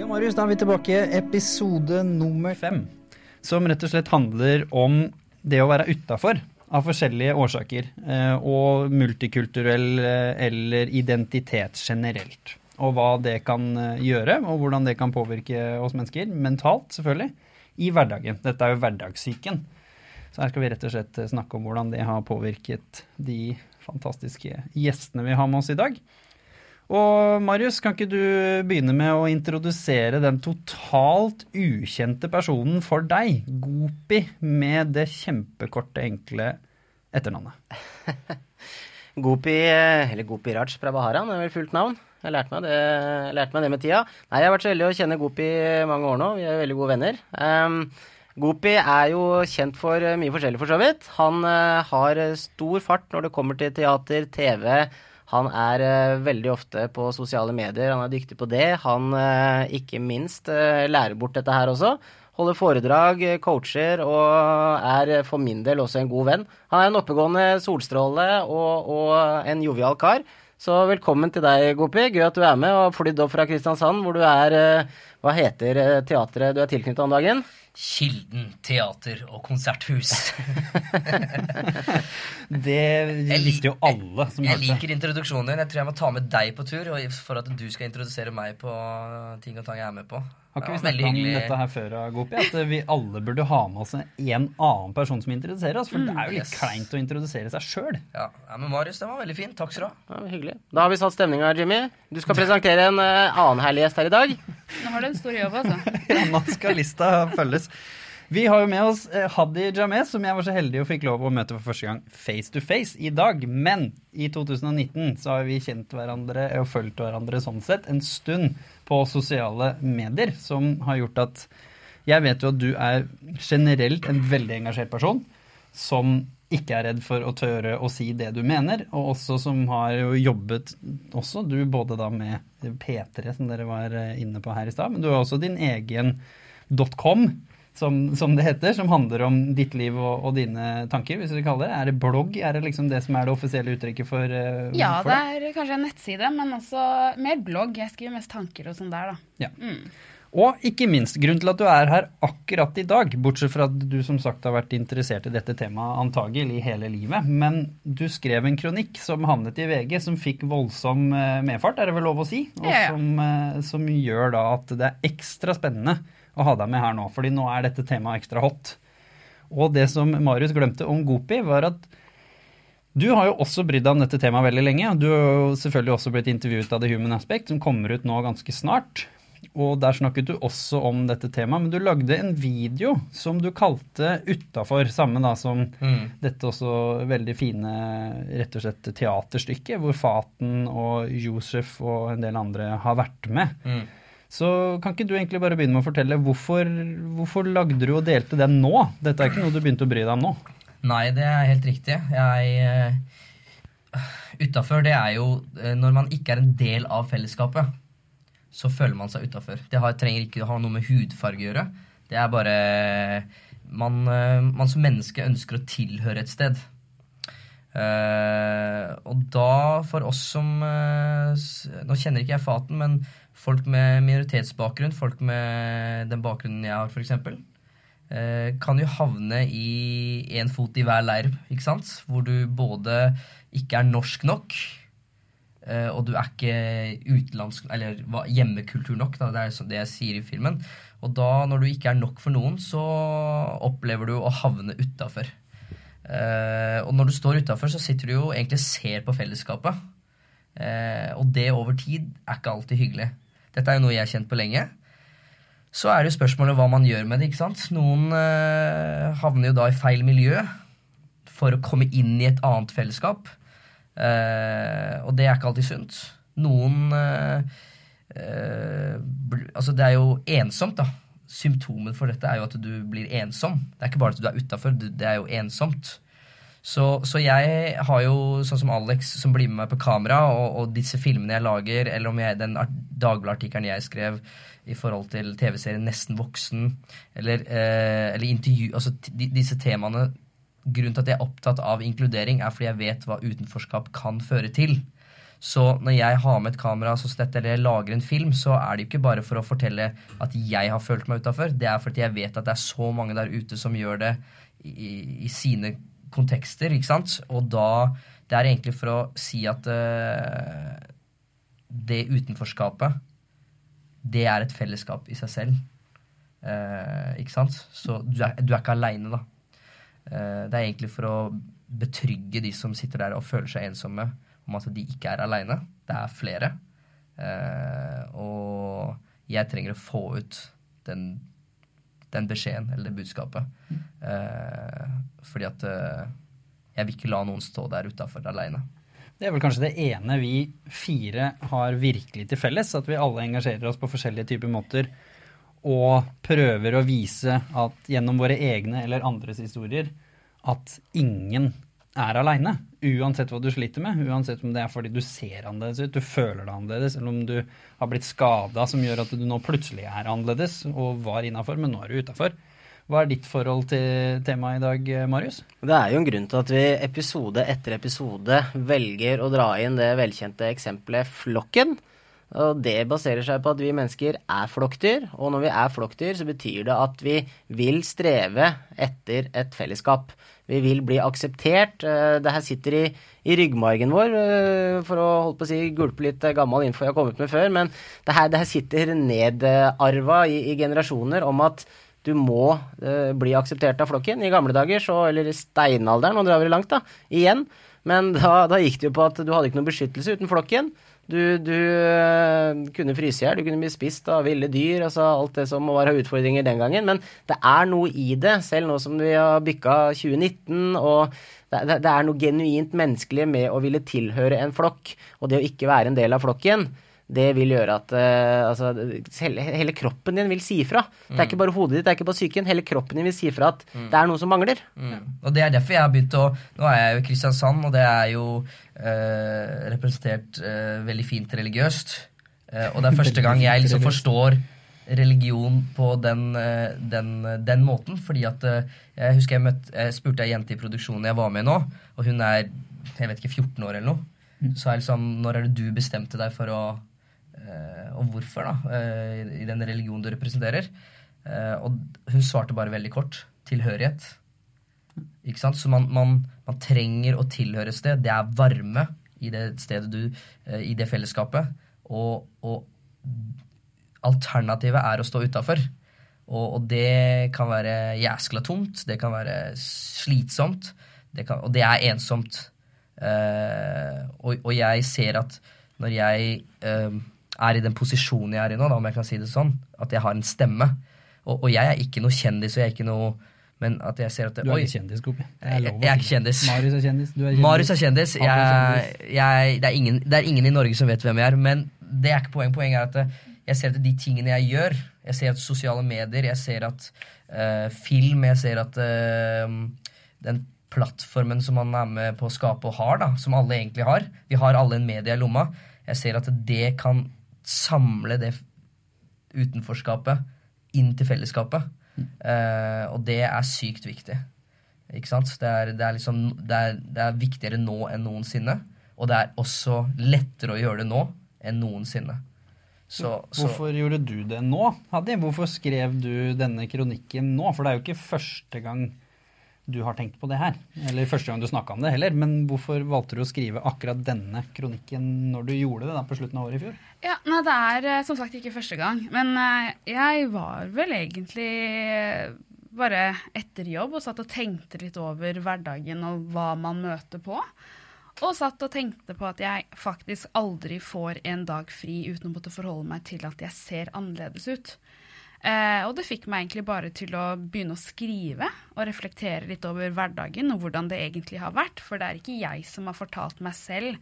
Ja, Marius, da er vi tilbake. Episode nummer fem. Som rett og slett handler om det å være utafor av forskjellige årsaker. eh, Og multikulturell eh, eller identitet generelt. Og hva det kan eh, gjøre, og hvordan det kan påvirke oss mennesker. Mentalt, selvfølgelig. I hverdagen. Dette er jo hverdagssyken. Så her skal vi rett og slett snakke om hvordan det har påvirket de fantastiske gjestene vi har med oss i dag. Og Marius, kan ikke du begynne med å introdusere den totalt ukjente personen for deg, Gopi, med det kjempekorte, enkle etternavnet? Gopi, eller Gopi Raj Prabaharan er vel fullt navn. Jeg lærte meg, det, lærte meg det med tida. Nei, Jeg har vært så heldig å kjenne Gopi mange år nå. Vi er veldig gode venner. Um, Gopi er jo kjent for eh, mye forskjellig, for så vidt. Han uh, har stor fart når det kommer til teater, TV. Han er eh, veldig ofte på sosiale medier, han er dyktig på det. Han eh, ikke minst eh, lærer bort dette her også. Holder foredrag, coacher og er for min del også en god venn. Han er en oppegående solstråle og, og en jovial kar. Så velkommen til deg, Gopi. Gøy at du er med og flydd opp fra Kristiansand, hvor du er Hva heter teatret du er tilknyttet om dagen? Kilden teater og konserthus. Det Jeg visste jo alle som Jeg hørte. liker introduksjonen din. Jeg tror jeg må ta med deg på tur for at du skal introdusere meg på ting og tang jeg er med på. Har ikke vi snakket om dette her før, Gopi? At vi alle burde ha med oss en annen person som introduserer oss? For det er jo litt yes. kleint å introdusere seg sjøl. Ja, ja, men Marius, det var veldig fint. Takk skal du ha. Ja, hyggelig. Da har vi satt stemninga, Jimmy. Du skal presentere en uh, annen herlig gjest her i dag. Nå har du en stor jobb, altså. Ja, nå skal lista følges. Vi har jo med oss eh, Hadi Jameh, som jeg var så heldig og fikk lov å møte for første gang face to face i dag. Men i 2019 så har vi kjent hverandre og fulgt hverandre sånn sett en stund på sosiale medier, som har gjort at jeg vet jo at du er generelt en veldig engasjert person som ikke er redd for å tørre å si det du mener, og også som har jo jobbet også, du både da med P3, som dere var eh, inne på her i stad, men du har også din egen .com, som, som det heter, som handler om ditt liv og, og dine tanker, hvis vi kaller det. Er det blogg? Er det liksom det som er det offisielle uttrykket for, uh, Ja, for det er kanskje en nettside, men også mer blogg. Jeg skriver mest tanker og sånn der, da. Ja. Og ikke minst, grunnen til at du er her akkurat i dag, bortsett fra at du som sagt har vært interessert i dette temaet antagelig hele livet, men du skrev en kronikk som havnet i VG, som fikk voldsom eh, medfart, er det vel lov å si? Og Ja, ja. som, eh, som gjør da at det er ekstra spennende å ha deg med her nå, fordi nå er dette temaet ekstra hot. Og det som Marius glemte om Gopi, var at du har jo også brydd deg om dette temaet veldig lenge. Du har jo selvfølgelig også blitt intervjuet av The Human Aspect, som kommer ut nå ganske snart. Og der snakket du også om dette temaet, men du lagde en video som du kalte 'Utafor', samme da som dette også veldig fine rett og slett teaterstykket, hvor Faten og Josef og en del andre har vært med. Mm. Så kan ikke du egentlig bare begynne med å fortelle hvorfor, hvorfor lagde du og delte den nå? Dette er ikke noe du begynte å bry deg om nå. Nei, det er helt riktig. Jeg uh, Utafor, det er jo eh, når man ikke er en del av fellesskapet, så føler man seg utafor. Det har, trenger ikke å ha noe med hudfarge å gjøre. Det er bare man, eh, man som menneske ønsker å tilhøre et sted. Uh, og da, for oss som uh, Nå kjenner ikke jeg Faten, men folk med minoritetsbakgrunn, folk med den bakgrunnen jeg har, f.eks., eh, kan jo havne i én fot i hver leir, ikke sant? Hvor du både ikke er norsk nok, eh, og du er ikke utenlandsk, eller hjemmekultur nok, da, det er det jeg sier i filmen. Og da, når du ikke er nok for noen, så opplever du å havne utafor. Eh, og når du står utafor, så sitter du jo egentlig og ser på fellesskapet. Eh, og det over tid er ikke alltid hyggelig. Dette er jo noe jeg har kjent på lenge. Så er det jo spørsmålet hva man gjør med det. ikke sant? Noen eh, havner jo da i feil miljø for å komme inn i et annet fellesskap. Eh, og det er ikke alltid sunt. Noen eh, eh, Altså, det er jo ensomt, da. Symptomet for dette er jo at du blir ensom. Det er ikke bare at du er utafor, det er jo ensomt. Så, så jeg har jo, sånn som Alex, som blir med meg på kamera, og, og disse filmene jeg lager, eller om jeg, den art- Dagbladet-artikkelen jeg skrev i forhold til TV-serien Nesten voksen, eller, eh, eller intervju Altså de, disse temaene Grunnen til at jeg er opptatt av inkludering, er fordi jeg vet hva utenforskap kan føre til. Så når jeg har med et kamera så dette, eller jeg lager en film, så er det jo ikke bare for å fortelle at jeg har følt meg utafor. Det er fordi jeg vet at det er så mange der ute som gjør det i, i sine kontekster, ikke sant. Og da Det er egentlig for å si at uh, det utenforskapet, det er et fellesskap i seg selv. Uh, ikke sant? Så du er, du er ikke aleine, da. Uh, det er egentlig for å betrygge de som sitter der og føler seg ensomme, om at de ikke er aleine. Det er flere. Og jeg trenger å få ut den, den beskjeden, eller det budskapet. Eh, fordi at eh, jeg vil ikke la noen stå der utafor aleine. Det er vel kanskje det ene vi fire har virkelig til felles, at vi alle engasjerer oss på forskjellige typer måter og prøver å vise at gjennom våre egne eller andres historier at ingen er aleine. Uansett hva du sliter med, uansett om det er fordi du ser annerledes ut, du føler deg annerledes, eller om du har blitt skada som gjør at du nå plutselig er annerledes og var innafor, men nå er du utafor. Hva er ditt forhold til temaet i dag, Marius? Det er jo en grunn til at vi episode etter episode velger å dra inn det velkjente eksempelet flokken. Og det baserer seg på at vi mennesker er flokkdyr, og når vi er flokkdyr, så betyr det at vi vil streve etter et fellesskap. Vi vil bli akseptert. Eh, det her sitter i, i ryggmargen vår, eh, for å holde på å si gulpe litt gammel info jeg har kommet med før, men det her, det her sitter nedarva i, i generasjoner om at du må bli akseptert av flokken. I gamle dager, så, eller i steinalderen, nå drar vi langt, da, igjen. Men da, da, gikk det jo på at du hadde ikke noen beskyttelse uten flokken. Du, du uh, kunne fryse i hjel, du kunne bli spist av ville dyr, altså alt det som var være utfordringer den gangen. Men det er noe i det, selv nå som vi har bykka 2019, og det, det er noe genuint menneskelig med å ville tilhøre en flokk, og det å ikke være en del av flokken det vil gjøre at uh, altså, hele, hele, kroppen din vil si ifra. Mm. Det er ikke bare hodet ditt, det er ikke bare psyken. Hele kroppen din vil si ifra at mm. det er noe som mangler. Mm. Og det er derfor jeg har begynt å Nå er jeg jo i Kristiansand, og det er jo uh, representert uh, veldig fint religiøst. og det er første gang jeg liksom forstår religion på den, den, den måten. Fordi at Jeg husker jeg, møtte, jeg spurte ei jente i produksjonen jeg var med nå, og hun er jeg vet ikke, 14 år eller noe. Mm. Så er liksom, når er det du bestemte deg for å og hvorfor, da, eh, i den religionen du representerer. Eh, og hun svarte bare veldig kort. Tilhørighet. Ikke sant? Så man, man, man trenger å tilhøre et sted. Det er varme i det stedet du I det fellesskapet. Og, og alternativet er å stå utafor. Og, og, det kan være jæskla tomt, det kan være slitsomt, det kan, og det er ensomt. Uh, og, og, jeg ser at når jeg uh, er i den posisjonen jeg er i nå, da, om jeg kan si det sånn, at jeg har en stemme. Og, og jeg er ikke noe kjendis, og jeg er ikke noe men at jeg ser at det, Du er ikke kjendis, Kopi. Jeg, jeg, er ikke kjendis. Marius er kjendis. Du er kjendis. Marius er kjendis. Jeg, jeg, det, er ingen, det, er ingen, i Norge som vet hvem jeg er. Men det er ikke poeng. Poenget er at eh, jeg ser at de tingene jeg gjør Jeg ser at sosiale medier, jeg ser at uh, film, jeg ser at uh, den plattformen som man er med på å skape og har, da, som alle egentlig har Vi har alle en medie i lomma. Jeg ser at det kan samle det utenforskapet inn til fellesskapet. Mm. Uh, og det er sykt viktig. Ikke sant? Det er, det, er liksom, det, er, det er, viktigere nå enn noensinne. Og det er også lettere å gjøre det nå enn noensinne. Så, Hvorfor så. gjorde du det nå, Hadi? Hvorfor skrev du denne kronikken nå? For det er jo ikke første gang du har tenkt på det her. Eller første gang du snakka om det heller. Men hvorfor valgte du å skrive akkurat denne kronikken når du gjorde det da på slutten av året i fjor? Ja, nei, Det er eh, som sagt ikke første gang. Men uh, jeg var vel egentlig bare etter jobb og satt og tenkte litt over hverdagen og hva man møter på. Og satt og tenkte på at jeg faktisk aldri får en dag fri uten å måtte forholde meg til at jeg ser annerledes ut. Eh, og det fikk meg egentlig bare til å begynne å skrive og reflektere litt over hverdagen og hvordan det egentlig har vært. For det er ikke jeg som har fortalt meg selv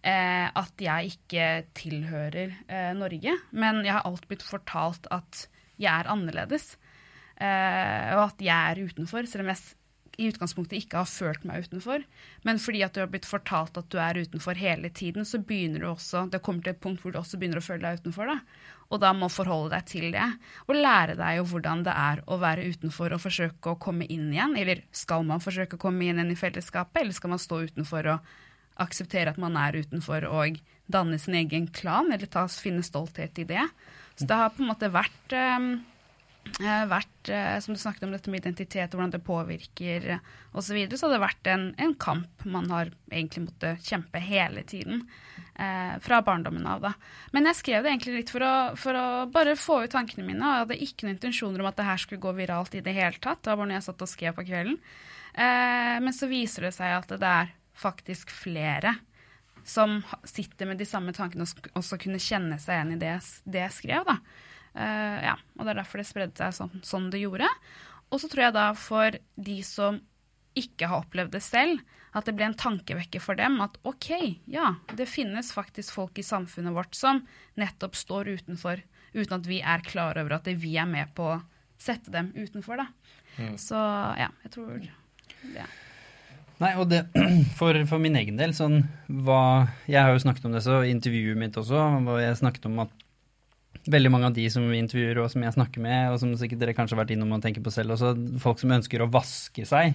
eh, at jeg ikke tilhører eh, Norge. Men jeg har alt blitt fortalt at jeg er annerledes. Eh, og at jeg er utenfor, selv om jeg i utgangspunktet ikke har følt meg utenfor. Men fordi at du har blitt fortalt at du er utenfor hele tiden, så begynner du også Det kommer til et punkt hvor du også begynner å føle deg utenfor. da og da må forholde deg til det. Og lære deg jo hvordan det er å være utenfor og forsøke å komme inn igjen. Eller skal man forsøke å komme inn igjen i fellesskapet, eller skal man stå utenfor og akseptere at man er utenfor og danne sin egen klan, eller ta, finne stolthet i det. Så det har på en måte vært um, vært, eh, som du snakket om dette med identitet og hvordan det påvirker eh, osv., så, så har det vært en, en, kamp man har egentlig måttet kjempe hele tiden. Eh, fra barndommen av, da. Men jeg skrev det egentlig litt for å, for å, bare få ut tankene mine. Og jeg hadde ikke noen intensjoner om at det her skulle gå viralt i det hele tatt. Det var bare når jeg satt og skrev på kvelden. Eh, men så viser det seg at det er faktisk flere som sitter med de samme tankene og også kunne kjenne seg igjen i det, det jeg skrev. da. Eh, ja, og Det er derfor det spredde seg sånn, sånn det gjorde. Og så tror jeg da for de som ikke har opplevd det selv, at det ble en tankevekker for dem at OK, ja, det finnes faktisk folk i samfunnet vårt som nettopp står utenfor, uten at vi er klar over at vi er med på å sette dem utenfor. da. Mm. Så ja, jeg tror det. Nei, og det, for, for, min egen del, sånn hva Jeg har jo snakket om det så i intervjuet mitt også, hvor jeg snakket om at veldig mange av de som vi intervjuer og som jeg snakker med, og som sikkert dere kanskje har vært innom og tenker på selv også, folk som ønsker å vaske seg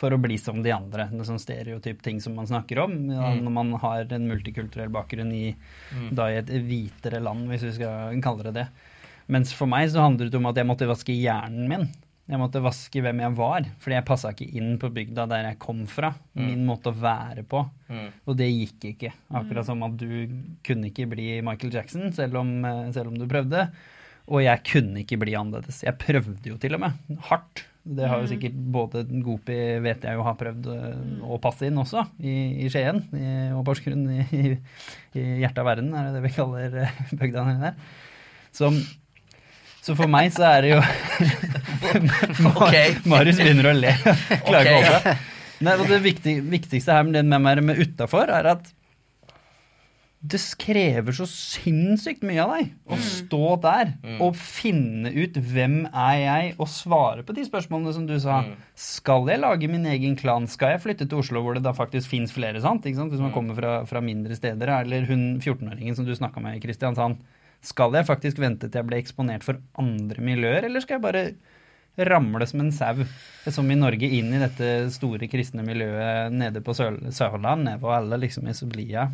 for å bli som de andre. En sånn stereotyp ting som man snakker om ja, mm. når man har en multikulturell bakgrunn i, mm. da i et hvitere land, hvis vi skal kalle det det. Mens for meg så handlet det om at jeg måtte vaske hjernen min. Jeg måtte vaske hvem jeg var, fordi jeg passa ikke inn på bygda der jeg kom fra. Mm. Min måte å være på. Mm. Og det gikk ikke. Akkurat som at du kunne ikke bli Michael Jackson, selv om, eh, selv om du prøvde. Og jeg kunne ikke bli annerledes. Jeg prøvde jo til og med. Hardt. Det har jo mm. sikkert både Gopi vet jeg jo har prøvd eh, å passe inn også, i, i Skien i, og Porsgrunn. I, I, hjertet av verden, er det det vi kaller bygda nedi der. Som så for meg så er det jo okay. Marius begynner å le. Klarer ikke å holde seg. Det viktig, viktigste her med det med, med utafor, er at det krever så sinnssykt mye av deg å mm. stå der mm. og finne ut hvem er jeg, og svare på de spørsmålene som du sa. Mm. Skal jeg lage min egen klan? Skal jeg flytte til Oslo hvor det da faktisk fins flere? sant? Hvis man mm. kommer fra, fra mindre steder. Eller hun 14-åringen som du snakka med i Kristiansand. Skal jeg faktisk vente til jeg blir eksponert for andre miljøer, eller skal jeg bare ramle som en sau, som i Norge, inn i dette store kristne miljøet nede på Sørlandet, hvor alle liksom er så blide?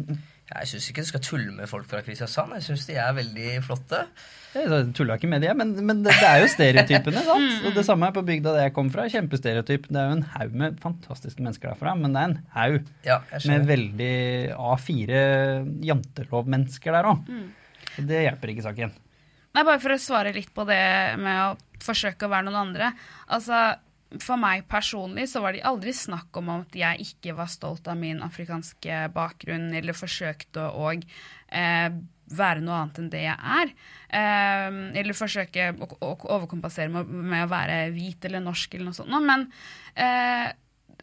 Jeg syns ikke du skal tulle med folk fra Kristiansand. Jeg syns de er veldig flotte. Jeg tulla ikke med de, men, men det, det, er jo stereotypene. sant? Og Det samme er på bygda der jeg kom fra. Kjempestereotyp. Det er jo en haug med fantastiske mennesker derfra, men det er en haug ja, med veldig A4 jantelovmennesker der òg. Mm. Det hjelper ikke saken. Nei, Bare for å svare litt på det med å forsøke å være noen andre. Altså, For meg personlig så var det aldri snakk om at jeg ikke var stolt av min afrikanske bakgrunn, eller forsøkte å eh, være noe annet enn det jeg er. Eh, eller forsøke å, å overkompensere med, med, å være hvit eller norsk eller noe sånt. Men eh,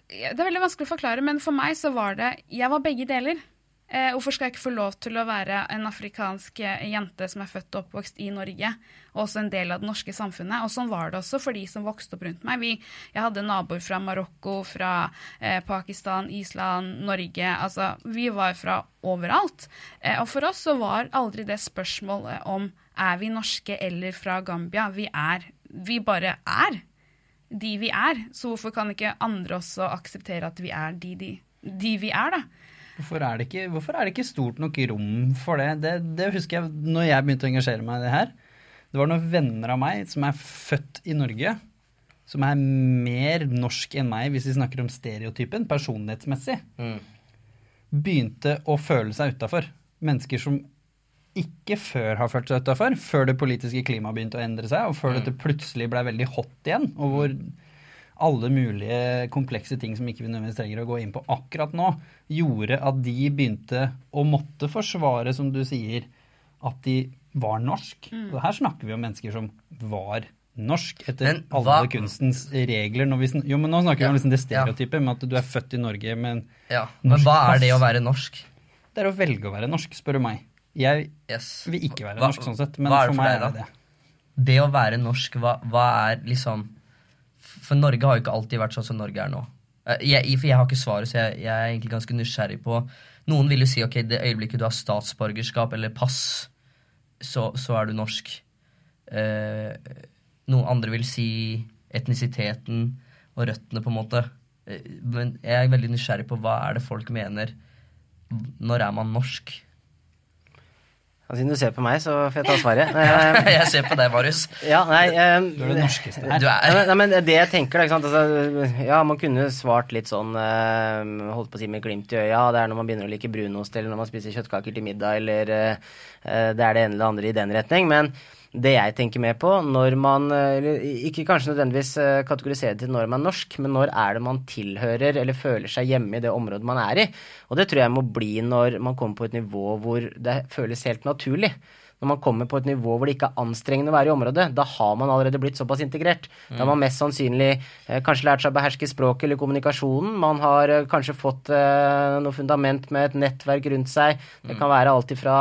det er veldig vanskelig å forklare, men for meg så var det Jeg var begge deler. Eh, hvorfor skal jeg ikke få lov til å være en afrikansk jente som er født og oppvokst i Norge, også en del av det norske samfunnet? Og sånn var det også for de som vokste opp rundt meg. Vi, jeg hadde naboer fra Marokko, fra eh, Pakistan, Island, Norge. Altså, vi var fra overalt. Eh, og for oss så var aldri det spørsmålet om er vi norske eller fra Gambia. Vi er. Vi bare er de vi er. Så hvorfor kan ikke andre også akseptere at vi er de, de, de vi er, da? Hvorfor er, ikke, hvorfor er, det ikke, stort nok rom for det? det? det? husker jeg når jeg begynte å engasjere meg i det her. Det var noen venner av meg som er født i Norge, som er mer norsk enn meg hvis vi snakker om stereotypen, personlighetsmessig, mm. begynte å føle seg utafor. Mennesker som ikke før har følt seg utafor, før det politiske klimaet begynte å endre seg, og før mm. dette plutselig ble veldig hot igjen, og hvor alle mulige komplekse ting som ikke vi nødvendigvis trenger å gå inn på akkurat nå, gjorde at de begynte å måtte forsvare, som du sier, at de var norsk. Mm. Og her snakker vi om mennesker som var norsk etter men, alle hva? kunstens regler. Vi, jo, men nå snakker vi om liksom det stereotypet ja. med at du er født i Norge med en ja. Men hva er det å være norsk? Det er å velge å være norsk, spør du meg. Jeg yes. vil ikke være hva, norsk sånn sett, men for, for meg er det det. Det å være norsk, hva, hva er liksom for Norge har jo ikke alltid vært sånn som Norge er nå. Eh, jeg, for jeg har ikke svaret, så jeg, jeg, er egentlig ganske nysgjerrig på Noen vil jo si ok, det øyeblikket du har statsborgerskap eller pass, så, så er du norsk. Eh, noen andre vil si etnisiteten og røttene, på en måte. Eh, men jeg er veldig nysgjerrig på hva er det folk mener Når er man norsk? Siden du ser på meg, så får jeg ta svaret. Eh, jeg ser på deg, Marius. ja, nei, um, Du er det norskeste her. Du er men- nei, men det jeg tenker, da, ikke sant? Altså, ja, man kunne svart litt sånn uh, Holdt på å si med glimt i øya. Ja, det er når man begynner å like brunost, eller når man spiser kjøttkaker til middag, eller eh, eh, det er det ene eller andre i den retning. Men det jeg tenker mer på, når man eh, Ikke kanskje nødvendigvis eh, kategorisere til når man er norsk, men når er det man tilhører eller føler seg hjemme i det området man er i. Og det tror jeg må bli når man kommer på et nivå hvor det føles helt naturlig når man kommer på et nivå hvor det ikke er anstrengende å være i området, da har man allerede blitt såpass integrert. Da har man mest sannsynlig eh, kanskje lært seg å beherske språket eller kommunikasjonen. Man har eh, kanskje fått eh, noe fundament med et nettverk rundt seg. Det kan være alt ifra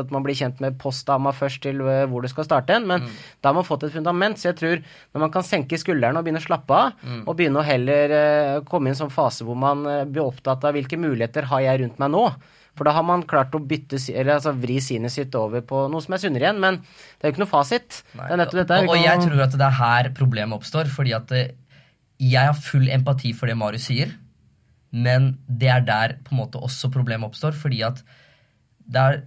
at man blir kjent med postdama først til hvor det skal starte en. men da har man fått et fundament. Så jeg tror når man kan senke skuldrene og begynne å slappe av, og begynne å heller komme i en sånn fase hvor man blir opptatt av hvilke muligheter har jeg rundt meg nå. For da har man klart å bytte, eller altså vri sinnet sitt over på noe som er sunnere igjen. Men det er jo ikke noe fasit. Det er nettopp dette. og, og jeg tror at det er her problemet oppstår. Fordi at eh, jeg har full empati for det Marius sier, men det er der på en måte også problemet oppstår. Fordi at det er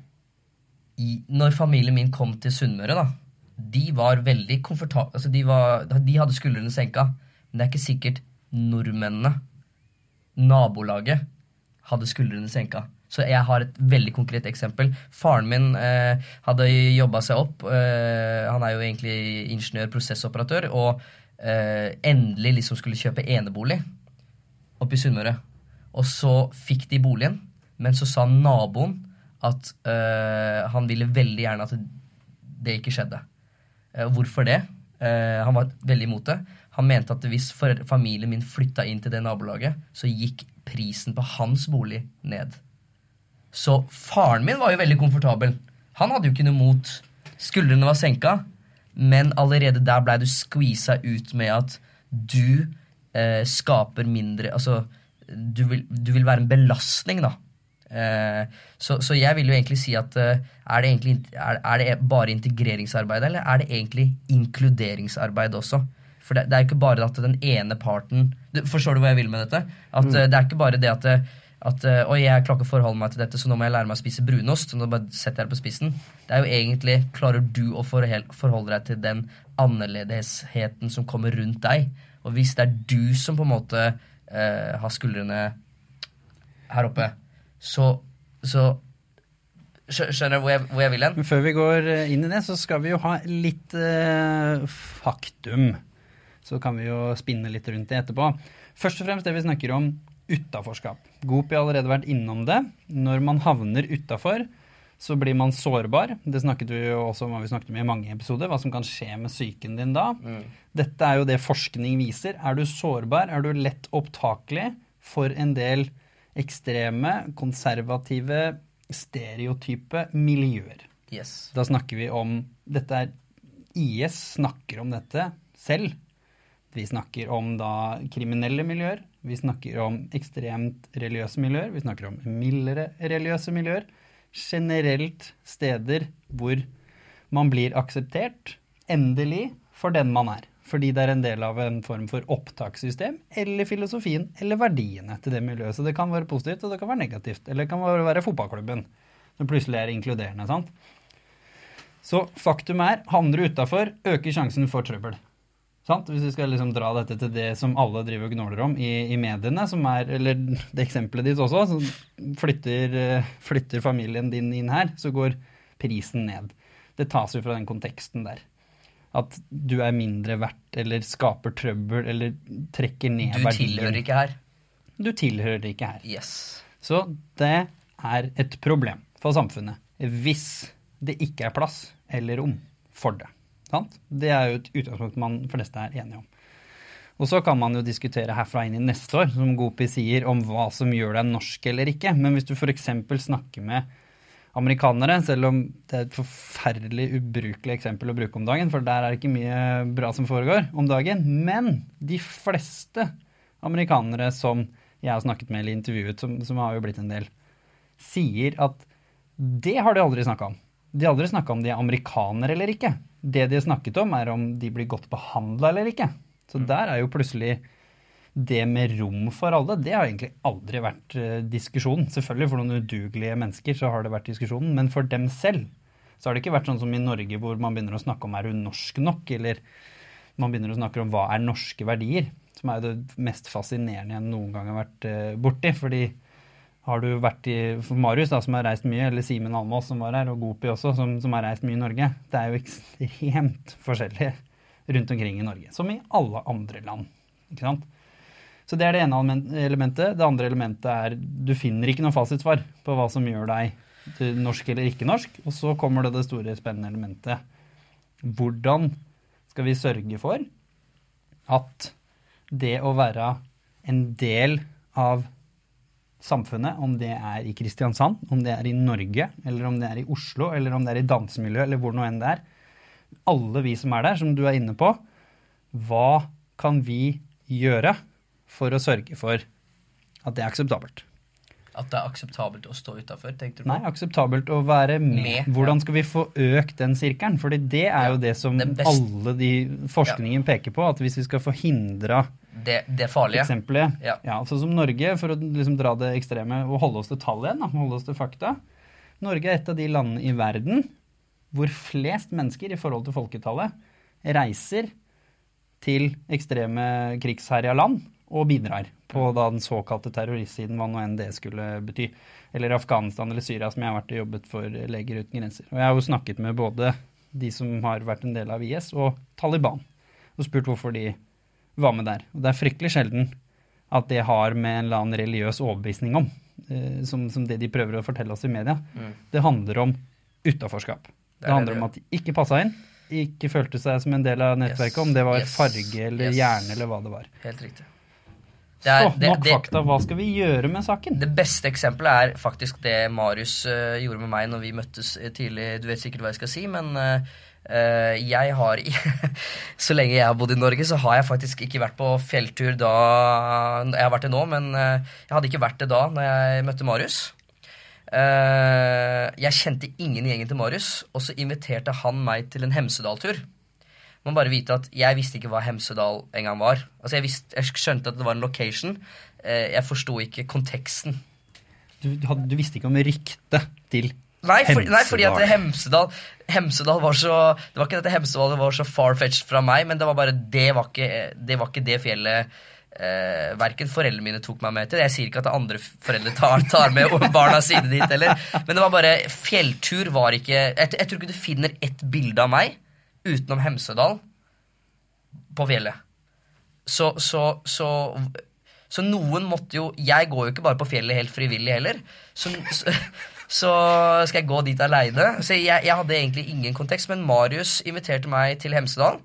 Når familien min kom til Sunnmøre, da, de var veldig komfortable altså de, var, de hadde skuldrene senka. Men det er ikke sikkert nordmennene, nabolaget, hadde skuldrene senka. Så jeg har et veldig konkret eksempel. Faren min eh, hadde jobba seg opp. Eh, han er jo egentlig ingeniør, prosessoperatør, og eh, endelig liksom skulle kjøpe enebolig oppe i Sunnmøre. Og så fikk de boligen, men så sa naboen at eh, han ville veldig gjerne at det ikke skjedde. Eh, hvorfor det? Eh, han var veldig imot det. Han mente at hvis familien min flytta inn til det nabolaget, så gikk prisen på hans bolig ned. Så faren min var jo veldig komfortabel. Han hadde jo ikke noe mot. Skuldrene var senka, men allerede der blei du skvisa ut med at du eh, skaper mindre Altså, du vil, du vil være en belastning, da. Eh, så, så jeg vil jo egentlig si at eh, er, det egentlig, er, er det bare integreringsarbeid, eller er det egentlig inkluderingsarbeid også? For det, det er jo ikke bare at den ene parten du, Forstår du hva jeg vil med dette? At mm. Det er ikke bare det at, eh, at eh, Oi, jeg klarer ikke å forholde meg til dette, så nå må jeg lære meg å spise brunost. Så nå bare setter jeg det på spissen. Det er jo egentlig Klarer du å forholde deg til den annerledesheten som kommer rundt deg? Og hvis det er du som på en måte eh, har skuldrene her oppe, så, så Skjønner du hvor hvor jeg vil hen? Men før vi går eh, inn i det, så skal vi jo ha litt eh, faktum. Så kan vi jo spinne litt rundt det etterpå. Først og fremst det vi snakker om utaforskap. Gopi har allerede vært innom det. Når man havner utafor, så blir man sårbar. Det snakket vi jo også om vi snakket om i mange episoder, hva som kan skje med psyken din da. Dette er jo det forskning viser. Er du sårbar, er du lett opptakelig for en del ekstreme, konservative, stereotype miljøer. Yes. Da snakker vi om Dette er IS snakker om dette selv. Vi snakker om da kriminelle miljøer. Vi snakker om ekstremt religiøse miljøer. Vi snakker om mildere religiøse miljøer. Generelt steder hvor man blir akseptert, endelig, for den man er. Fordi det er en del av en form for opptakssystem, eller filosofien, eller verdiene til det miljøet. Så det kan være positivt, og det kan være negativt. Eller det kan være fotballklubben, som plutselig er inkluderende. sant? Så faktum er, havner du utafor, øker sjansen for trøbbel. Sant? Hvis vi skal liksom dra dette til det som alle driver og gnåler om i, i mediene, som er, eller det eksempelet ditt også, så flytter, eh, flytter familien din inn her, så går prisen ned. Det tas jo fra den konteksten der. At du er mindre verdt, eller skaper trøbbel, eller trekker ned Du verdien. tilhører ikke her. Du tilhører ikke her. Yes. Så det er et problem for samfunnet hvis det ikke er plass eller rom for det. Sant? Det er jo et utgangspunkt man fleste er enige om. Og så kan man jo diskutere herfra inn i neste år, som Gopi sier, om hva som gjør deg norsk eller ikke. Men hvis du f.eks. snakker med amerikanere, selv om det er et forferdelig ubrukelig eksempel å bruke om dagen, for der er det ikke mye bra som foregår om dagen, men de fleste amerikanere som jeg har snakket med eller intervjuet, som, som har jo blitt en del, sier at det har de aldri snakka om. De har aldri snakka om de er amerikanere eller ikke. Det de har snakket om, er om de blir godt behandla eller ikke. Så der er jo plutselig det med rom for alle, det har egentlig aldri vært eh, diskusjonen. Selvfølgelig for noen udugelige mennesker så har det vært diskusjonen, men for dem selv så har det ikke vært sånn som i Norge hvor man begynner å snakke om er hun norsk nok, eller man begynner å snakke om hva er norske verdier, som er det mest fascinerende jeg noen gang har vært eh, borti. fordi har du vært i Marius, da, som har reist mye, eller Simen Almås, som var her, og Gopi også, som, som har reist mye i Norge, det er jo ekstremt forskjellig rundt omkring i Norge. Som i alle andre land. ikke sant? Så det er det ene elementet. Det andre elementet er du finner ikke noe fasitsvar på hva som gjør deg norsk eller ikke norsk. Og så kommer det det store, spennende elementet. Hvordan skal vi sørge for at det å være en del av samfunnet, om det er i Kristiansand, om det er i Norge, eller om det er i Oslo, eller om det er i dansemiljøet, eller hvor nå enn det er, alle vi som er der, som du er inne på, hva kan vi gjøre for å sørge for at det er akseptabelt. At det er akseptabelt å stå utafor, tenkte du på? Nei, akseptabelt å være med. Med, Hvordan skal vi få økt den sirkelen? Fordi det er jo det som alle de forskningen peker på, at hvis vi skal forhindre Det, det farlige. eksempelet Ja. ja, sånn som Norge, for å liksom dra det ekstreme og holde oss til tall igjen, da, holde oss til fakta. Norge er et av de landene i verden hvor flest mennesker i forhold til folketallet reiser til ekstreme krigsherja land og bidrar på da den såkalte terroristsiden, hva nå enn det skulle bety. Eller Afghanistan eller Syria, som jeg har vært og jobbet for Leger uten grenser. Og jeg har jo snakket med både de som har vært en del av IS, og Taliban, og spurt hvorfor de var med der. Og det er fryktelig sjelden at det har med en eller annen religiøs overbevisning om, eh, som, som det de prøver å fortelle oss i media. Mm. Det handler om utaforskap. Det, det handler det om at de ikke passa inn, ikke følte seg som en del av nettverket, Yes, om det var yes, farge eller yes. hjerne eller hva det var. Helt riktig. Det, er, Så, det, nok fakta. Hva skal vi gjøre med saken? det beste eksempelet er faktisk det Marius uh, gjorde med meg når vi møttes eh, tidlig. Du vet sikkert hva jeg skal si, men eh, jeg har Så lenge jeg har bodd i Norge, så har jeg faktisk ikke vært på fjelltur da Jeg har vært det nå, men eh, jeg hadde ikke vært det da når jeg møtte Marius. Eh, jeg kjente ingen i gjengen til Marius, og så inviterte han meg til en Hemsedal-tur. Man bare vite at Jeg visste ikke hva Hemsedal engang var. Altså jeg, visste, jeg skjønte at det var en location. Eh, jeg forsto ikke konteksten. Du, du, hadde, du visste ikke om ryktet til Nei, for, nei fordi at Hemsedal. Hemsedal var så Det var ikke dette Hemsedal var så far-fetched fra meg, men det var bare det var ikke det, var ikke det fjellet eh, verken foreldrene mine tok meg med til. Jeg sier ikke at andre foreldre tar, tar med barna sine dit heller, men det var bare Fjelltur var ikke jeg, jeg tror ikke du finner ett bilde av meg utenom Hemsedal på fjellet. Så, så, så så noen måtte jo Jeg går jo ikke bare på fjellet helt frivillig heller. Så, så, så skal jeg gå dit aleine. Så jeg, jeg hadde egentlig ingen kontekst, men Marius inviterte meg til Hemsedal.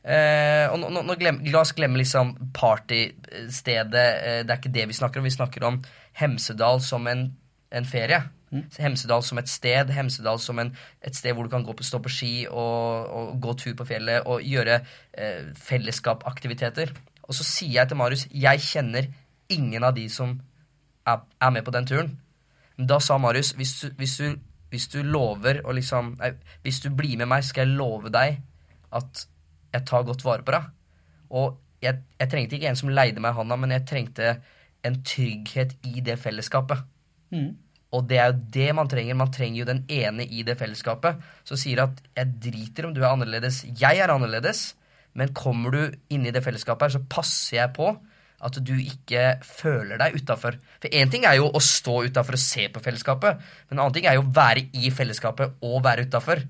Eh, og nå, nå, glem, La oss glemme liksom partystedet. Eh, det er ikke det vi snakker om. Vi snakker om Hemsedal som en, en ferie. Mm. Hemsedal som et sted, Hemsedal som en, et sted hvor du kan gå på, stå på ski og, og gå tur på fjellet og gjøre eh, fellesskapaktiviteter. Og så sier jeg til Marius jeg kjenner ingen av de som er, er med på den turen. Da sa Marius hvis du, hvis du, hvis du lover å liksom nei, Hvis du blir med meg, skal jeg love deg at jeg tar godt vare på deg. Og jeg, jeg trengte ikke en som leide meg handa, men jeg trengte en trygghet i det fellesskapet. Mm. Og det er jo det man trenger. Man trenger jo den ene i det fellesskapet som sier at 'jeg driter om du er annerledes', jeg er annerledes, men kommer du inn i det fellesskapet her, så passer jeg på at du ikke føler deg utafor. For én ting er jo å stå utafor og se på fellesskapet, men en annen ting er jo å være i fellesskapet og være utafor.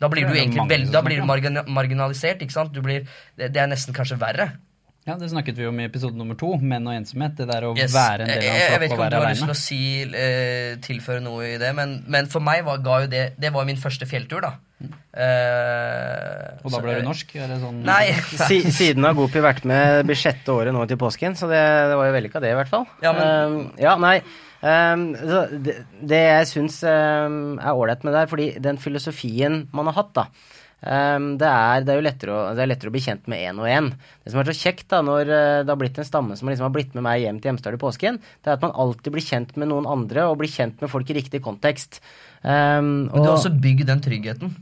Da blir du egentlig veldig, da blir du marginalisert. ikke sant? Du blir, det, det er nesten kanskje verre. Ja, det snakket vi om i episode nummer to, menn og ensomhet. Det der å Yes. være en del av være en jeg vet ikke om du har lyst til å si, uh, tilføre noe i det, men, men for meg var, ga jo det Det var min første fjelltur, da. Uh, Og da ble du norsk? Er det sånn Nei. Si, siden har Gopi vært med det sjette året nå til påsken, så det, det var jo vellykka det, i hvert fall. Ja, men- Uh, ja, nei. Um, så det, det jeg syns um, er ålreit med det her, fordi den filosofien man har hatt, da ehm, det, er, det er jo lettere å, det er lettere å bli kjent med én og én. Det som er så kjekt da, når eh, det har blitt en stamme som liksom har blitt med meg hjem til Hjemstad i påsken, det er at man alltid blir kjent med noen andre, og blir kjent med folk i riktig kontekst. Ehm, Men du har også bygd den tryggheten.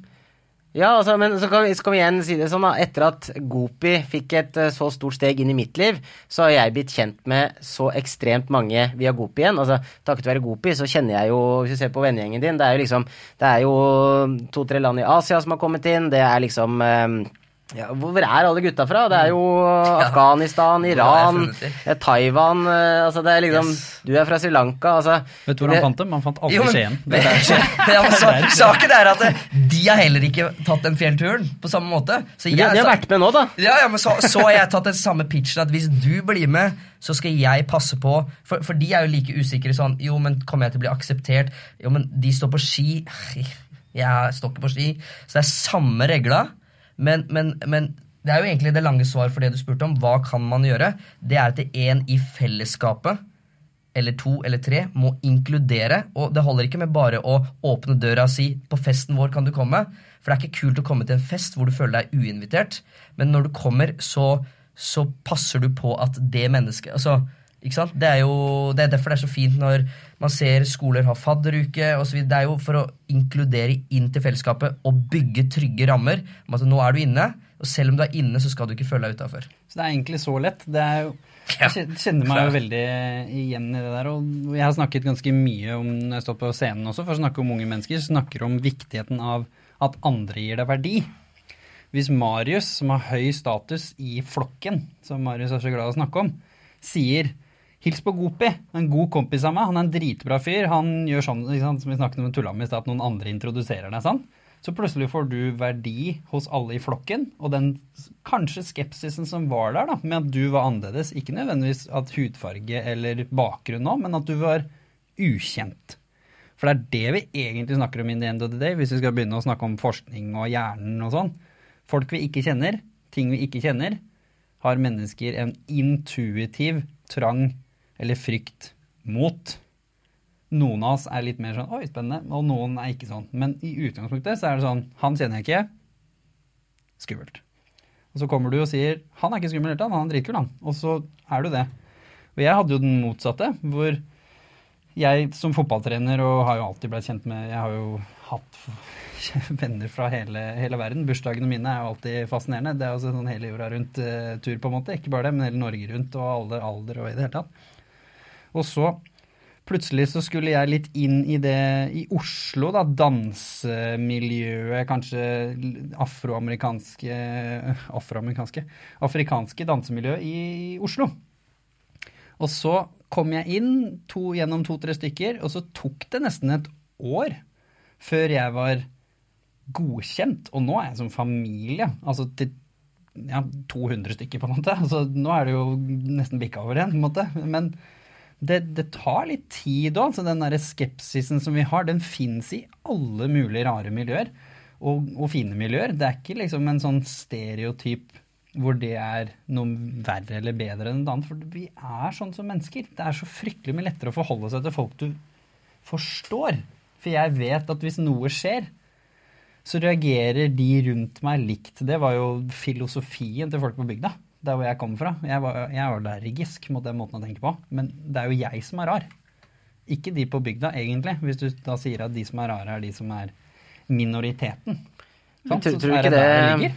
Ja, altså, men så kan, vi- så kan vi igjen si det sånn, da. Etter at Gopi fikk et eh, så stort steg inn i mitt liv, så har jeg blitt kjent med så ekstremt mange via Gopi igjen. Altså, takket være Gopi så kjenner jeg jo, hvis du ser på vennegjengen din, det er jo liksom Det er jo to-tre land i Asia som har kommet inn, det er liksom eh, ja, hvor er alle gutta fra? Det er jo Afghanistan, er Iran, jeg eh, Taiwan eh, altså Det er liksom Yes. Du er fra Sri Lanka, altså Vet du hvor han fant dem? Han fant aldri Jo, men- Skien. Ja, saken er at eh, de har heller ikke tatt den fjellturen på samme måte. Så De, de har vært med nå, da. Ja, ja, men så, så har jeg tatt den samme pitchen at hvis du blir med, så skal jeg passe på For, for de er jo like usikre sånn Jo, men kommer jeg til å bli akseptert? Jo, men de står på ski. Jeg står ikke på ski. Så det er samme regla. Men, men, men det er jo egentlig det lange svar for det du spurte om. Hva kan man gjøre? Det er at en i fellesskapet eller to eller tre må inkludere. Og det holder ikke med bare å åpne døra og si 'på festen vår kan du komme'. For det er ikke kult å komme til en fest hvor du føler deg uinvitert. Men når du kommer, så, så passer du på at det mennesket altså, ikke sant? Det er jo det er derfor det er så fint når man ser skoler ha fadderuke osv. Det er jo for å inkludere inn til fellesskapet og bygge trygge rammer. om at nå er du inne, og selv om du er inne, så skal du ikke føle deg utafor. Så det er egentlig så lett. Det er jo, jeg kjenner meg jo veldig igjen i det der. Og jeg har snakket ganske mye om når jeg står på scenen også, for å snakke om unge mennesker, snakker om viktigheten av at andre gir deg verdi. Hvis Marius, som har høy status i flokken, som Marius er så glad i å snakke om, sier Hils på Gopi, en god kompis av meg, han er en dritbra fyr. Han gjør sånn liksom, som vi snakket om Tulla med i stad, at noen andre introduserer deg sånn. Så plutselig får du verdi hos alle i flokken, og den kanskje skepsisen som var der, da, med at du var annerledes, ikke nødvendigvis at hudfarge eller bakgrunn nå, men at du var ukjent. For det er det vi egentlig snakker om in the end of the day, hvis vi skal begynne å snakke om forskning og hjernen og sånn. Folk vi ikke kjenner, ting vi ikke kjenner, har mennesker en intuitiv trang eller frykt mot. Noen av oss er litt mer sånn 'oi, spennende', og noen er ikke sånn. Men i utgangspunktet så er det sånn 'han kjenner jeg ikke', skummelt. Og så kommer du og sier 'han er ikke skummel i det han er dritkul', han. Og så er du det. Og jeg hadde jo den motsatte, hvor jeg som fotballtrener og har jo alltid blitt kjent med Jeg har jo hatt venner fra hele, hele verden. Bursdagene mine er jo alltid fascinerende. Det er jo sånn hele jorda rundt-tur, på en måte. Ikke bare det, men hele Norge rundt og alle alder og i det hele tatt. Og så plutselig så skulle jeg litt inn i det i Oslo, da. Dansemiljøet, kanskje afroamerikanske Afroamerikanske? Afrikanske dansemiljøet i Oslo. Og så kom jeg inn to, gjennom to-tre stykker, og så tok det nesten et år før jeg var godkjent. Og nå er jeg som familie, altså til ja, 200 stykker, på en måte. Altså, nå er det jo nesten bikka over igjen, på en måte. Men det, det tar litt tid òg. Altså, den der skepsisen som vi har, den fins i alle mulige rare miljøer. Og, og fine miljøer. Det er ikke liksom en sånn stereotyp hvor det er noe verre eller bedre enn det annet. For vi er sånn som mennesker. Det er så fryktelig mye lettere å forholde seg til folk du forstår. For jeg vet at hvis noe skjer, så reagerer de rundt meg likt. Det var jo filosofien til folk på bygda, der hvor jeg kommer fra. Jeg var, jeg var allergisk mot den måten å tenke på. Men det er jo jeg som er rar. Ikke de på bygda, egentlig. Hvis du da sier at de som er rare, er de som er minoriteten. Sånn, tror, Så tror, du er ikke det det,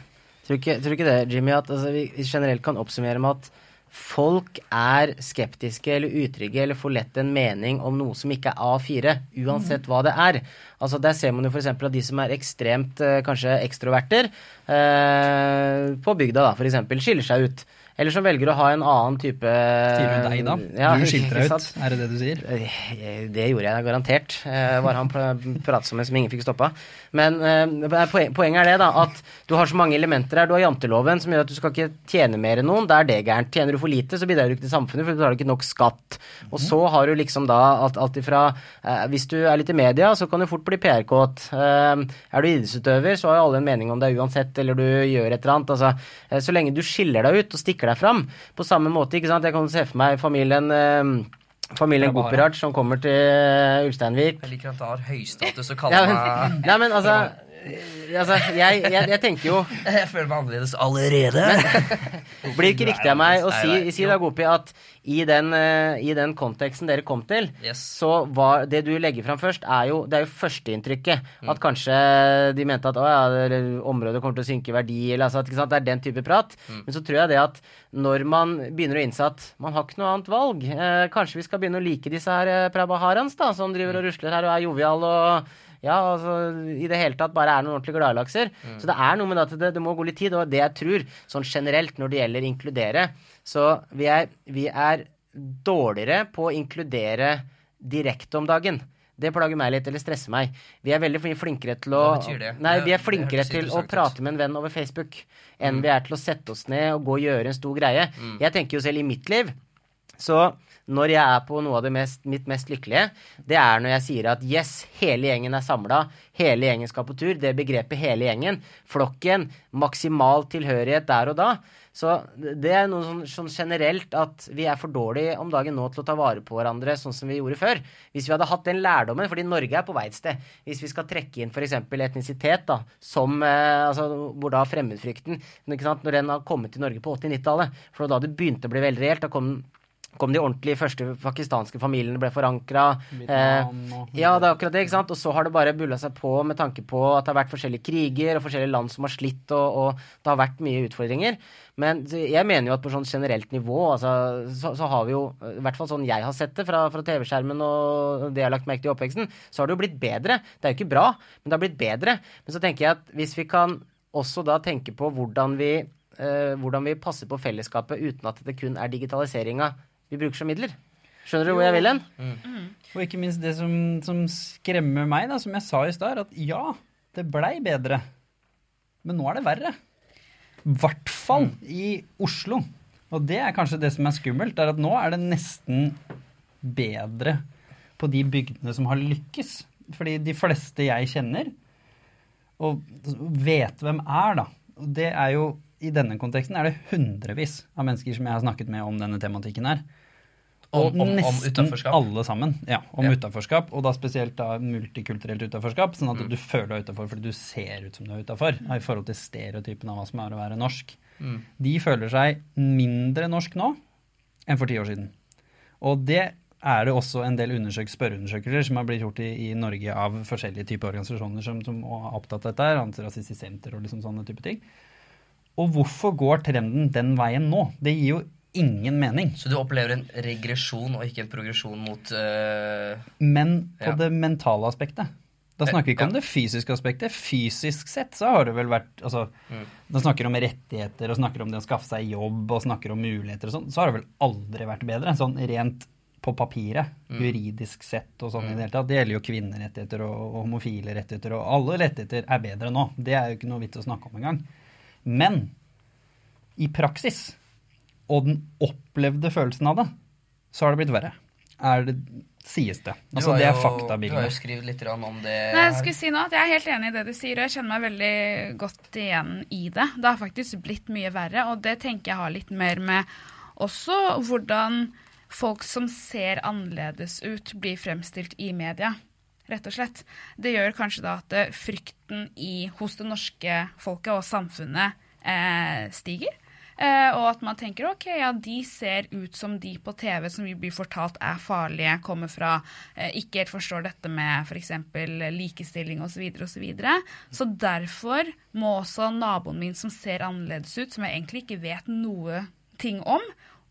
tror, ikke, tror ikke det, Jimmy, at altså, vi vi generelt kan oppsummere med at folk er skeptiske eller utrygge eller får lett en mening om noe som ikke er A4, uansett hva det er. Altså Der ser man jo f.eks. at de som er ekstremt eh, kanskje ekstroverter eh, på bygda, da, f.eks., skiller seg ut. Eller som velger å ha en annen type du deg, da? Ja, du skilte deg ut, er det det du sier? Eh, Det gjorde jeg garantert. Eh, var han pr- pratet som en som ingen fikk stoppa. Men eh, poenget er det, da, at du har så mange elementer her. Du har janteloven, som gjør at du skal ikke tjene mer enn noen. Da er det gærent. Tjener du for lite, så bidrar du ikke til samfunnet, for du betaler ikke nok skatt. Og så har du liksom da alt, alt ifra eh, Hvis du er litt i media, så kan du fort bli PR-kåt. Eh, er du idrettsutøver, så har jo alle en mening om deg uansett, eller du gjør et eller annet. Altså, eh, så lenge du skiller deg ut og stikker deg fram, på samme måte, ikke sant. Jeg kan se for meg familien eh, Familien Prabhara. Som kommer til eh, Ulsteinvik. Jeg liker at det har høystatus å kalle meg nei, men altså Altså, jeg, jeg, jeg tenker jo Jeg føler meg annerledes allerede. Blir ikke riktig av meg å si, nei, si da, Gopi, at i den, uh, i den konteksten dere kom til, Yes. så var det du legger fram først, er jo, det er jo førsteinntrykket. At kanskje de mente at å ja, området kommer til å synke i verdi, eller altså, ikke sant, det er den type prat. Men så tror jeg det at når man begynner å innse at man har ikke noe annet valg, eh, kanskje vi skal begynne å like disse her eh, Prabaharans, da, som driver og rusler her og er jovial og ja, altså i det hele tatt bare er noen ordentlige gladlakser. Så det er noe med at det, det må gå litt tid, og det jeg tror, sånn generelt når det gjelder inkludere, så vi er, vi er dårligere på å inkludere direkte om dagen. Det plager meg litt, eller stresser meg. Vi er veldig flinkere til å Hva betyr det? Nei, vi er det flinkere til å prate med en venn over Facebook enn Mm. vi er til å sette oss ned og gå og gjøre en stor greie. Jeg tenker jo selv i mitt liv så når jeg er på noe av det mest, mitt mest lykkelige, det er når jeg sier at yes, hele gjengen er samla, hele gjengen skal på tur. Det begrepet hele gjengen. Flokken. Maksimal tilhørighet der og da. Så det er noe sånn, sånn generelt at vi er for dårlige om dagen nå til å ta vare på hverandre sånn som vi gjorde før. Hvis vi hadde hatt den lærdommen, fordi Norge er på vei et sted. Hvis vi skal trekke inn f.eks. etnisitet, da, som eh, altså, hvor da fremmedfrykten ikke sant, Når den har kommet til Norge på 80-90-tallet, for da det begynte å bli veldig reelt, da kom kom de ordentlige første pakistanske familiene ble forankra. Eh, ja, det er akkurat det. ikke sant? Og så har det bare bulla seg på med tanke på at det har vært forskjellige kriger og forskjellige land som har slitt, og, og det har vært mye utfordringer. Men jeg mener jo at på sånn generelt nivå, altså, så, så har vi jo, i hvert fall sånn jeg har sett det fra, fra TV-skjermen og det jeg har lagt merke til i oppveksten, så har det jo blitt bedre. Det er jo ikke bra, men det har blitt bedre. Men så tenker jeg at hvis vi kan også da tenke på hvordan vi, eh, hvordan vi passer på fellesskapet uten at det kun er digitaliseringa vi bruker som midler. Skjønner du hvor jeg vil hen? Og ikke minst det som, som skremmer meg, da, som jeg sa i stad, at ja, det blei bedre. Men nå er det verre. I hvert fall i Oslo. Og det er kanskje det som er skummelt, er at nå er det nesten bedre på de bygdene som har lykkes. Fordi de fleste jeg kjenner, og vet hvem er, da. Og det er jo, i denne konteksten er det hundrevis av mennesker som jeg har snakket med om denne tematikken her. Om, Og om, om utenforskap. alle sammen. Ja, om Ja. utenforskap, og da spesielt da multikulturelt utenforskap. Sånn Mm. at du føler deg utenfor fordi du ser ut som du er utenfor. I forhold til stereotypen av hva som er å være norsk. Mm. De føler seg mindre norsk nå enn for ti år siden. Og det er det også en del undersøk spørreundersøkelser som har blitt gjort i, i Norge av forskjellige typer organisasjoner som, som er opptatt av dette, Antirasistisk Senter og liksom sånne type ting. Og hvorfor går trenden den veien nå? Det gir jo ingen mening. Så du opplever en regresjon og ikke en progresjon mot uh, Men på Ja. det mentale aspektet. Da Eh, snakker vi ikke om det fysiske aspektet. Fysisk sett så har det vel vært altså, Mm. Da snakker om rettigheter og snakker om det å skaffe seg jobb og snakker om muligheter og sånn. Så har det vel aldri vært bedre. Sånn rent på papiret. Mm. Juridisk sett og sånn i det hele tatt. Det gjelder jo kvinnerettigheter og, og homofile rettigheter og alle rettigheter er bedre nå. Det er jo ikke noe vits å snakke om engang. Men i praksis, og den opplevde følelsen av det, så har det blitt verre. Er det, sies det. Altså, det er faktabildet. Du har jo skrevet litt om det. Nei, jeg skulle si nå at jeg er helt enig i det du sier, og jeg kjenner meg veldig godt igjen i det. Det har faktisk blitt mye verre, og det tenker jeg har litt mer med også hvordan folk som ser annerledes ut, blir fremstilt i media. Rett og slett. Det gjør kanskje da at frykten i, hos det norske folket og samfunnet eh, stiger. Eh, og at man tenker ok, ja, de ser ut som de på TV som vi blir fortalt er farlige, kommer fra eh, ikke helt forstår dette med f.eks. likestilling osv. osv. Så, videre. så derfor må også naboen min som ser annerledes ut, som jeg egentlig ikke vet noe ting om,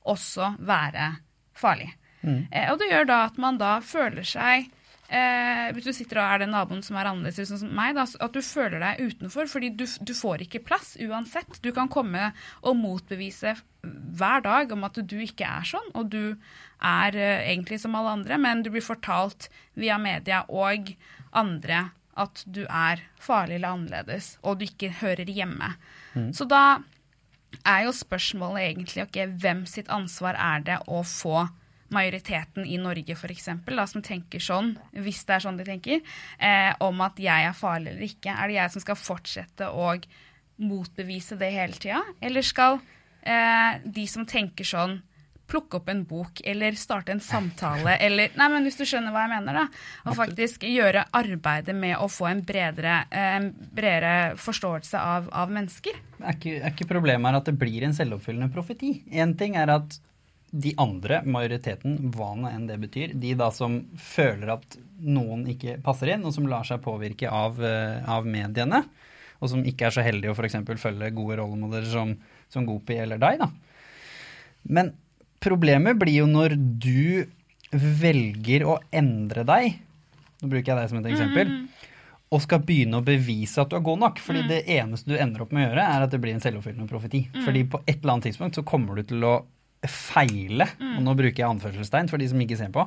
også være farlig. Mm. og det gjør da at man da føler seg eh, Hvis du sitter og er den naboen som er annerledes sånn som meg, da, at du føler deg utenfor, fordi du, du får ikke plass uansett. Du kan komme og motbevise hver dag om at du ikke er sånn, og du er eh, egentlig som alle andre, men du blir fortalt via media og andre at du er farlig eller annerledes, og du ikke hører hjemme. Så da er jo spørsmålet egentlig ok, hvem sitt ansvar er det å få majoriteten i Norge for eksempel, da, som tenker sånn, hvis det er sånn de tenker, eh, om at jeg er farlig eller ikke. Er det jeg som skal fortsette å motbevise det hele tida? Eller skal eh, de som tenker sånn, plukke opp en bok eller starte en samtale eller Nei, men hvis du skjønner hva jeg mener, da. Og faktisk gjøre arbeidet med å få en bredere, eh, en bredere forståelse av, av mennesker. Er ikke, er ikke problemet her at det blir en selvoppfyllende profeti? Én ting er at de andre, majoriteten, hva nå enn det betyr, de da som føler at noen ikke passer inn, og som lar seg påvirke av, eh, av mediene, og som ikke er så heldige å f.eks. følge gode rollemodeller som, som Gopi eller deg, da. Men problemet blir jo når du velger å endre deg, nå bruker jeg deg som et eksempel, og skal begynne å bevise at du er god nok. Fordi det eneste du ender opp med å gjøre, er at det blir en selvoppfyllende profeti. Fordi på et eller annet tidspunkt så kommer du til å feile, og nå bruker jeg anførselstegn for de som ikke ser på,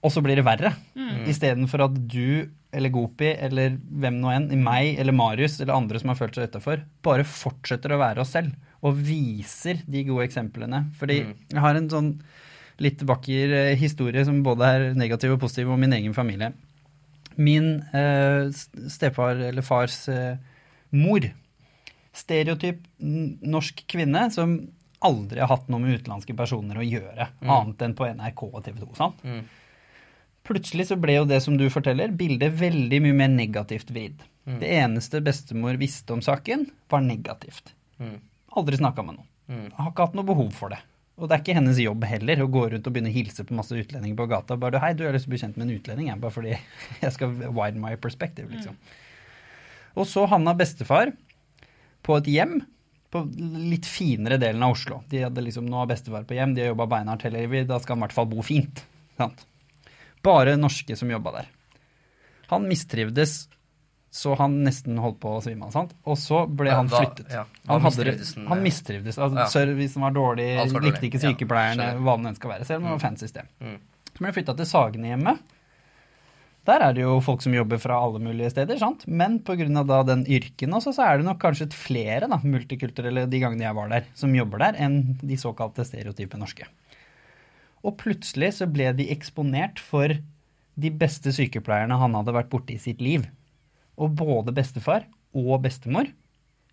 og så blir det verre. Mm. Istedenfor at du eller Gopi eller hvem nå enn, meg eller Marius eller andre som har følt seg utafor, bare fortsetter å være oss selv og viser de gode eksemplene. Fordi jeg har en sånn litt vakker eh, historie som både er negativ og positiv om min egen familie. Min eh, stefar eller fars eh, mor, stereotyp norsk kvinne som aldri har hatt noe med utenlandske personer å gjøre, annet enn på NRK og TV 2. Sant? Mm. Plutselig så ble jo det som du forteller, bildet veldig mye mer negativt vridd. Det eneste bestemor visste om saken, var negativt. Mm. Aldri snakka med noen. Mm. Har ikke hatt noe behov for det. Og det er ikke hennes jobb heller å gå rundt og begynne å hilse på masse utlendinger på gata. Bare 'hei, du jeg har lyst til å bli kjent med en utlending', jeg, bare fordi jeg skal widen my perspective, liksom. Og så havna bestefar på et hjem på litt finere delen av Oslo. De hadde liksom, Nå har bestefar på hjem, de har jobba beinhardt hele livet, da skal han i hvert fall bo fint. Sant? Bare norske som jobba der. Han mistrivdes så han nesten holdt på å svime av. Og så ble han flyttet. flyttet. ja, han, hadde, han han mistrivdes. Altså, Ja. Servicen var dårlig, var likte ikke sykepleierne, ja. hva det enn skal være. Selv om det var fancy sted. Mm. Så ble han flytta til Sagenehjemmet. Der er det jo folk som jobber fra alle mulige steder, sant? men pga. den yrken også, så er det nok kanskje flere da, multikulturelle de gangene jeg var der, som jobber der, enn de såkalte stereotype norske. Og plutselig så ble de eksponert for de beste sykepleierne han hadde vært borte i sitt liv. Og både bestefar og bestemor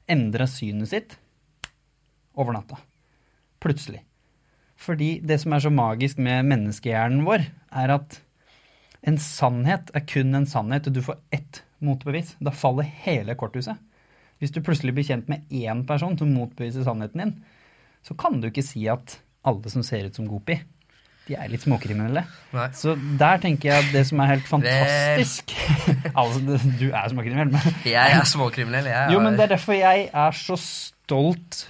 endra synet sitt over natta. Plutselig. Fordi det som er så magisk med menneskehjernen vår, er at en sannhet er kun en sannhet, og du får ett motbevis. Da faller hele korthuset. Hvis du plutselig blir kjent med én person som motbeviser sannheten din, så kan du ikke si at alle som ser ut som Gopi, de er litt småkriminelle. Nei. Så der tenker jeg at det som er helt fantastisk Altså, du er småkriminell, men Jeg er småkriminell. Jeg jo, men det er, er derfor jeg er så stolt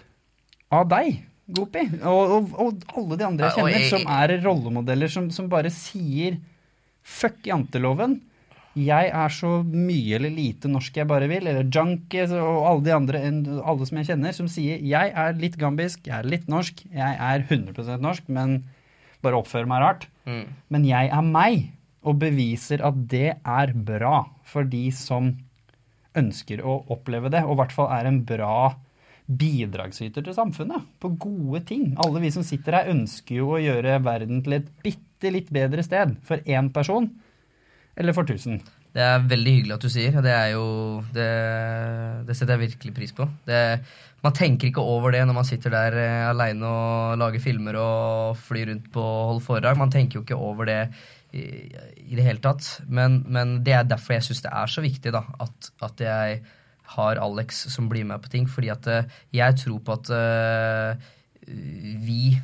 av deg, Gopi. Og, og, og alle de andre jeg kjenner som er rollemodeller som, som bare sier fuck janteloven. Jeg er så mye eller lite norsk jeg bare vil, eller junkies og alle de andre, alle som jeg kjenner, som sier jeg er litt gambisk, jeg er litt norsk, jeg er 100% norsk, men bare oppfører meg rart. Mm. Men jeg er meg, og beviser at det er bra for de som ønsker å oppleve det, og i hvert fall er en bra bidragsyter til samfunnet på gode ting. Alle vi som sitter her, ønsker jo å gjøre verden til et bitte litt bedre sted for én person eller for tusen. det er veldig hyggelig at du sier, og det er jo Det, det setter jeg virkelig pris på. Det, man tenker ikke over det når man sitter der eh, aleine og lager filmer og flyr rundt på holder foredrag. Man tenker jo ikke over det i, i det hele tatt. Men, men det er derfor jeg syns det er så viktig da, at, at jeg har Alex som blir med på ting. Fordi at eh, jeg tror på at eh, vi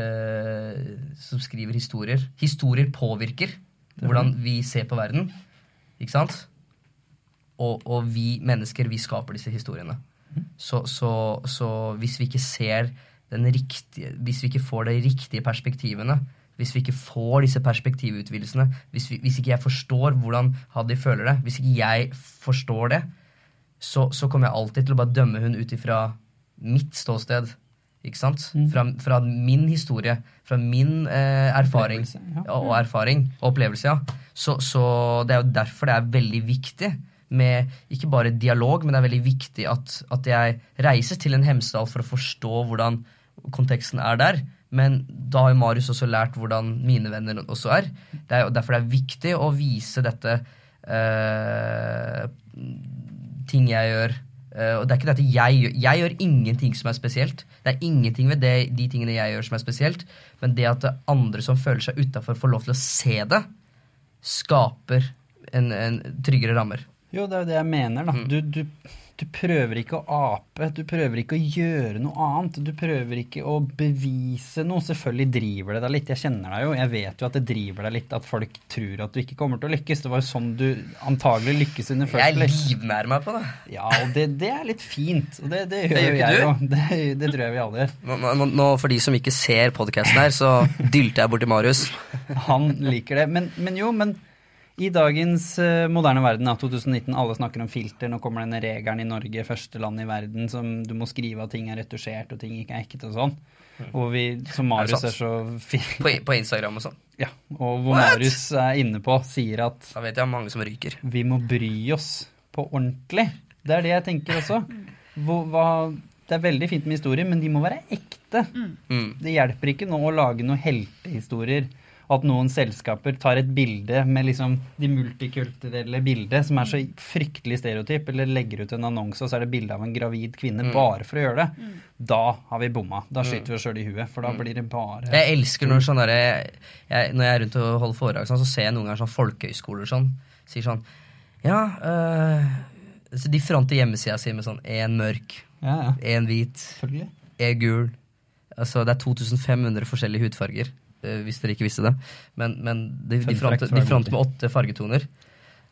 eh, som skriver historier Historier påvirker hvordan vi ser på verden. Ikke sant? Og, og vi mennesker, vi skaper disse historiene. Så, så, så hvis vi ikke ser den riktige Hvis vi ikke får de riktige perspektivene, hvis vi ikke får disse perspektivutvidelsene, hvis, vi, hvis ikke jeg forstår hvordan Hadi føler det, hvis ikke jeg forstår det, så, så kommer jeg alltid til å bare dømme hun ut ifra mitt ståsted. Ikke sant? Fra, fra min historie, fra min eh, erfaring ja. og, og erfaring og opplevelse. Ja. Så, så det er jo derfor det er veldig viktig med ikke bare dialog, men det er veldig viktig at, at jeg reiser til en Hemsedal for å forstå hvordan konteksten er der. Men da har jo Marius også lært hvordan mine venner også er. Det er jo derfor det er viktig å vise dette eh, ting jeg gjør Uh, og det er ikke dette jeg, gjør- jeg gjør ingenting som er spesielt. Det er ingenting ved det, de tingene jeg gjør som er spesielt, men det at andre som føler seg utafor, får lov til å se det, skaper en, en tryggere rammer. Jo, det er jo det jeg mener, da. Mm. Du, du, du prøver ikke å ape, du prøver ikke å gjøre noe annet. Du prøver ikke å bevise noe. Selvfølgelig driver det deg litt, jeg kjenner deg jo. Jeg vet jo at det driver deg litt at folk tror at du ikke kommer til å lykkes. Det var jo sånn du antagelig lykkes under første Jeg livnærer meg på det. Ja, og det, det er litt fint. Og det, det gjør Det gjør jo jeg jo. Det, det tror jeg vi alle gjør. Nå, nå, nå, For de som ikke ser podkasten her, så dylter jeg borti Marius. Han liker det. Men, men jo, men i dagens eh, moderne verden, av 2019, alle snakker om filter. Nå kommer denne regelen i Norge, første land i verden, som du må skrive at ting er retusjert og ting ikke er ekte og sånn. Og vi, som Marius Er er så. På, på Instagram og sånn. Ja, og hvor What? Marius er inne på, sier at Da vet jeg mange som ryker. vi må bry oss på ordentlig. Det er det jeg tenker også. Hvor, hva, det er veldig fint med historier, men de må være ekte. Mm. Det hjelper ikke nå å lage noen heltehistorier. At noen selskaper tar et bilde med liksom de multikulturelle bildet, som er så fryktelig stereotyp, eller legger ut en annonse, og så er det bilde av en gravid kvinne bare for å gjøre det. Da har vi bomma. Da skyter vi oss sjøl i huet, for da blir det bare Jeg elsker når sånn derre Når jeg er rundt og holder foredrag, sånn, så ser jeg noen ganger sånn folkehøyskoler sånn, sier sånn Ja, øh, så de fronter hjemmesida si med sånn én mørk, Ja, ja. hvit, én gul. Altså, det er 2500 forskjellige hudfarger, hvis dere ikke visste det. Men, men de, de, fronter, de fronter med åtte fargetoner.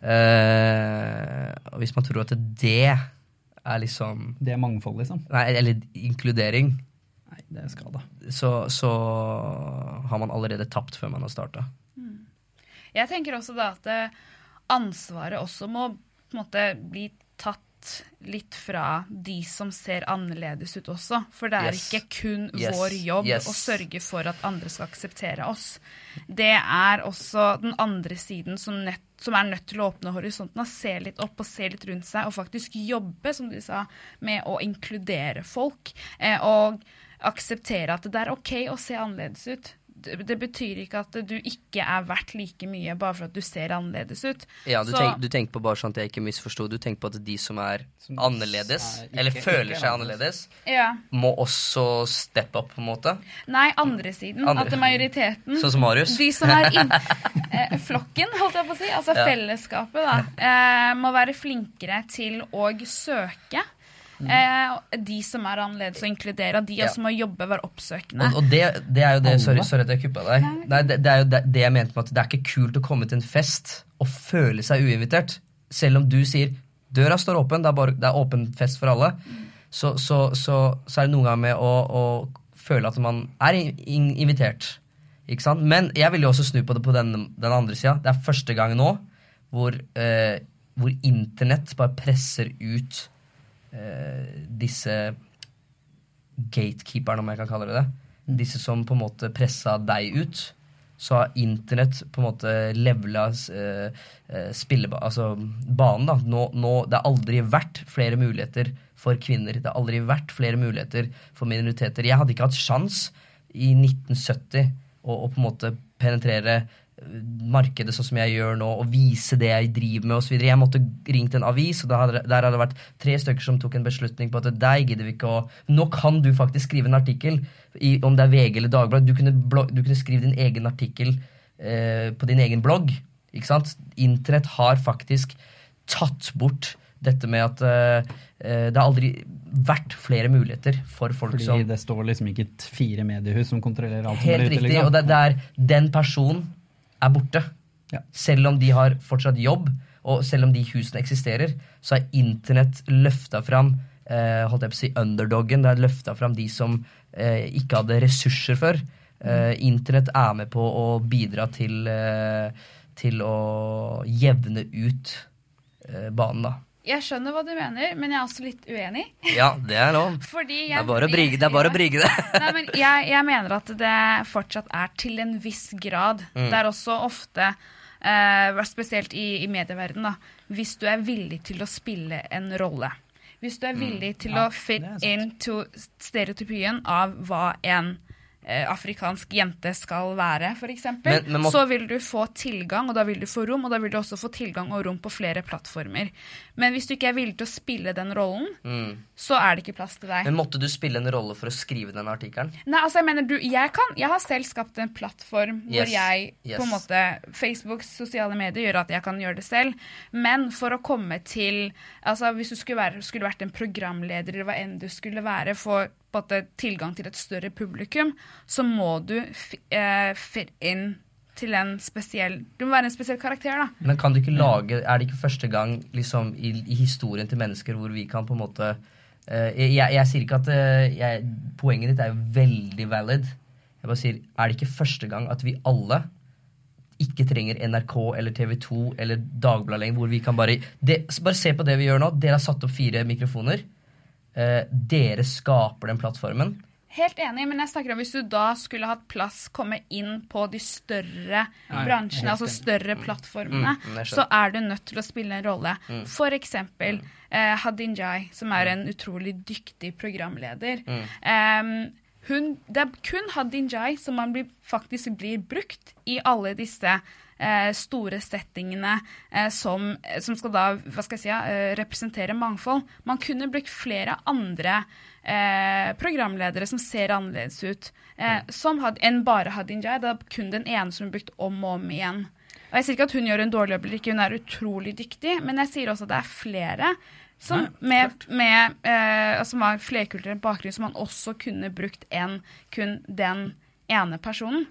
Eh, og hvis man tror at det er liksom Det er mangfold, liksom. Nei, eller inkludering, Nei, det er skada. så, så har man allerede tapt før man har starta. Jeg tenker også da at eh, ansvaret også må på en måte bli tatt litt fra de som ser annerledes ut også. For det er Yes. ikke kun Yes. vår jobb Yes. å sørge for at andre skal akseptere oss. Det er også den andre siden som, nett, som er nødt til å åpne horisonten og se litt opp og se litt rundt seg, og faktisk jobbe, som de sa, med å inkludere folk. Eh, og akseptere at det er OK å se annerledes ut. Det, betyr ikke at du ikke er verdt like mye bare for at du ser annerledes ut. Ja, du, Så- tenk, du tenker på bare sånn at jeg ikke misforsto. Du tenker på at de som er Som annerledes, er ikke- eller føler er seg annerledes. annerledes, Ja. må også steppe opp, på en måte. Nei, andre siden. Andre- At majoriteten Sånn som Marius. De som er inn, eh, flokken, holdt jeg på å si, altså Ja. fellesskapet, da, eh, må være flinkere til å søke. Eh, de som er annerledes, og inkludere. De. Ja. også må jobbe, være oppsøkende. Og, og det, det er jo det Sorry, sorry at jeg kuppa deg. Nei, det, det er jo det, det jeg mente med at det er ikke kult å komme til en fest og føle seg uinvitert. Selv om du sier døra står åpen, det er, bare, det er åpen fest for alle. Så, så, så, så er det noen ganger med å, å føle at man er in, in, invitert. Ikke sant? Men jeg vil jo også snu på det på den, den andre sida. Det er første gang nå hvor, eh, hvor internett bare presser ut disse gatekeeperne, om jeg kan kalle det det. Disse som på en måte pressa deg ut. Så har internett på en måte levela eh, eh, spilleba- altså banen. da. Nå, nå, det har aldri vært flere muligheter for kvinner. Det har aldri vært flere muligheter for minoriteter. Jeg hadde ikke hatt sjans i 1970 å, å på en måte penetrere eh, markedet sånn som jeg gjør nå, og vise det jeg driver med osv. Jeg måtte ringt en avis, og hadde, der hadde det vært tre stykker som tok en beslutning på at deg gidder vi ikke å Nå kan du faktisk skrive en artikkel, i, om det er VG eller Dagbladet. Du kunne, du kunne skrive din egen artikkel eh, på din egen blogg. Ikke sant? Internett har faktisk tatt bort dette med at eh, eh, det har aldri vært flere muligheter for folk Fordi som det står liksom ikke fire mediehus som kontrollerer alt som blir ute? Helt riktig. liksom. Og det, det er den personen er borte. Ja. Selv om de har fortsatt jobb, og selv om de husene eksisterer, så er internett løfta fram eh, holdt jeg på å si underdoggen. Det er løfta fram de som eh, ikke hadde ressurser før. Eh, internett er med på å bidra til, eh, til å jevne ut eh, banen, da. Jeg skjønner hva du mener, men jeg er også litt uenig. Ja, det er lov. Fordi Det er bare å brygge det. Er bare å brygge det. Nei, men jeg, jeg mener at det fortsatt er til en viss grad. Mm. Det er også ofte, eh, spesielt i, i medieverdenen, da, hvis du er villig til å spille en rolle. Hvis du er villig til Ja, å fit into stereotypien av hva en afrikansk jente skal være, f.eks., må- så vil du få tilgang, og da vil du få rom, og da vil du også få tilgang og rom på flere plattformer. Men hvis du ikke er villig til å spille den rollen, Mm. så er det ikke plass til deg. Men måtte du spille en rolle for å skrive den artikkelen? Nei, altså jeg mener du, jeg, kan, jeg har selv skapt en plattform hvor jeg yes. på en måte Facebooks sosiale medier gjør at jeg kan gjøre det selv. Men for å komme til altså Hvis du skulle, være, skulle vært en programleder eller hva enn du skulle være, få på er tilgang til et større publikum, så må du eh, inn til en spesiell Du må være en spesiell karakter, da. Men kan du ikke lage Er det ikke første gang liksom, i, i historien til mennesker hvor vi kan på en måte eh, jeg, jeg sier ikke at eh, jeg, Poenget ditt er jo veldig valid. Jeg bare sier, Er det ikke første gang at vi alle ikke trenger NRK eller TV 2 eller Dagbladet lenger, hvor vi kan bare det, Bare se på det vi gjør nå. Dere har satt opp fire mikrofoner. Eh, dere skaper den plattformen. Helt enig, men jeg snakker om hvis du da skulle hatt plass, komme inn på de større Nei, bransjene, altså større plattformene, Mm, jeg så er du nødt til å spille en rolle. For eksempel eh, Hadin Jai, som er en utrolig dyktig programleder. Em, hun, det er kun Hadin Jai som man blir, faktisk blir brukt i alle disse eh, store settingene eh, som, som skal da hva skal jeg si, eh, representere mangfold. Man kunne brukt flere andre eh, programledere som ser annerledes ut eh, som had, enn bare Hadin Jai. Det er kun den ene som er brukt om og om igjen. Og Jeg sier ikke at hun gjør en dårlig jobb eller ikke, hun er utrolig dyktig, men jeg sier også at det er flere som, Nei, med, med, eh, som har flerkulturell bakgrunn, som man også kunne brukt enn kun den ene personen.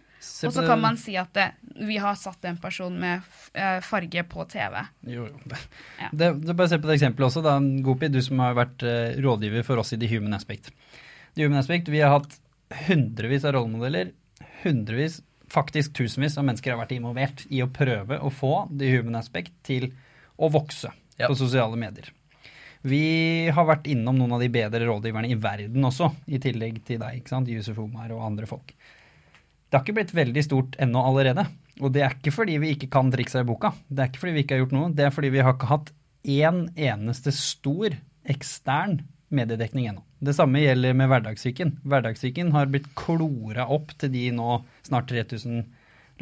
Og så kan man si at det, vi har satt en person med eh, farge på TV. Jo, jo. Det, Ja. det, det bare se på et eksempel også, da, Gopi, du som har vært eh, rådgiver for oss i The Human Aspect. The Human Aspect, Vi har hatt hundrevis av rollemodeller, hundrevis, faktisk tusenvis av mennesker har vært involvert i å prøve å få The Human Aspect til å vokse Ja. på sosiale medier. Vi har vært innom noen av de bedre rådgiverne i verden også, i tillegg til deg, ikke sant, Yusuf Omar og andre folk. Det har ikke blitt veldig stort ennå allerede. Og det er ikke fordi vi ikke kan triksa i boka. Det er ikke fordi vi ikke har gjort noe. Det er fordi vi har ikke hatt én eneste stor ekstern mediedekning ennå. Det samme gjelder med Hverdagssyken. Hverdagssyken har blitt klora opp til de nå snart 3000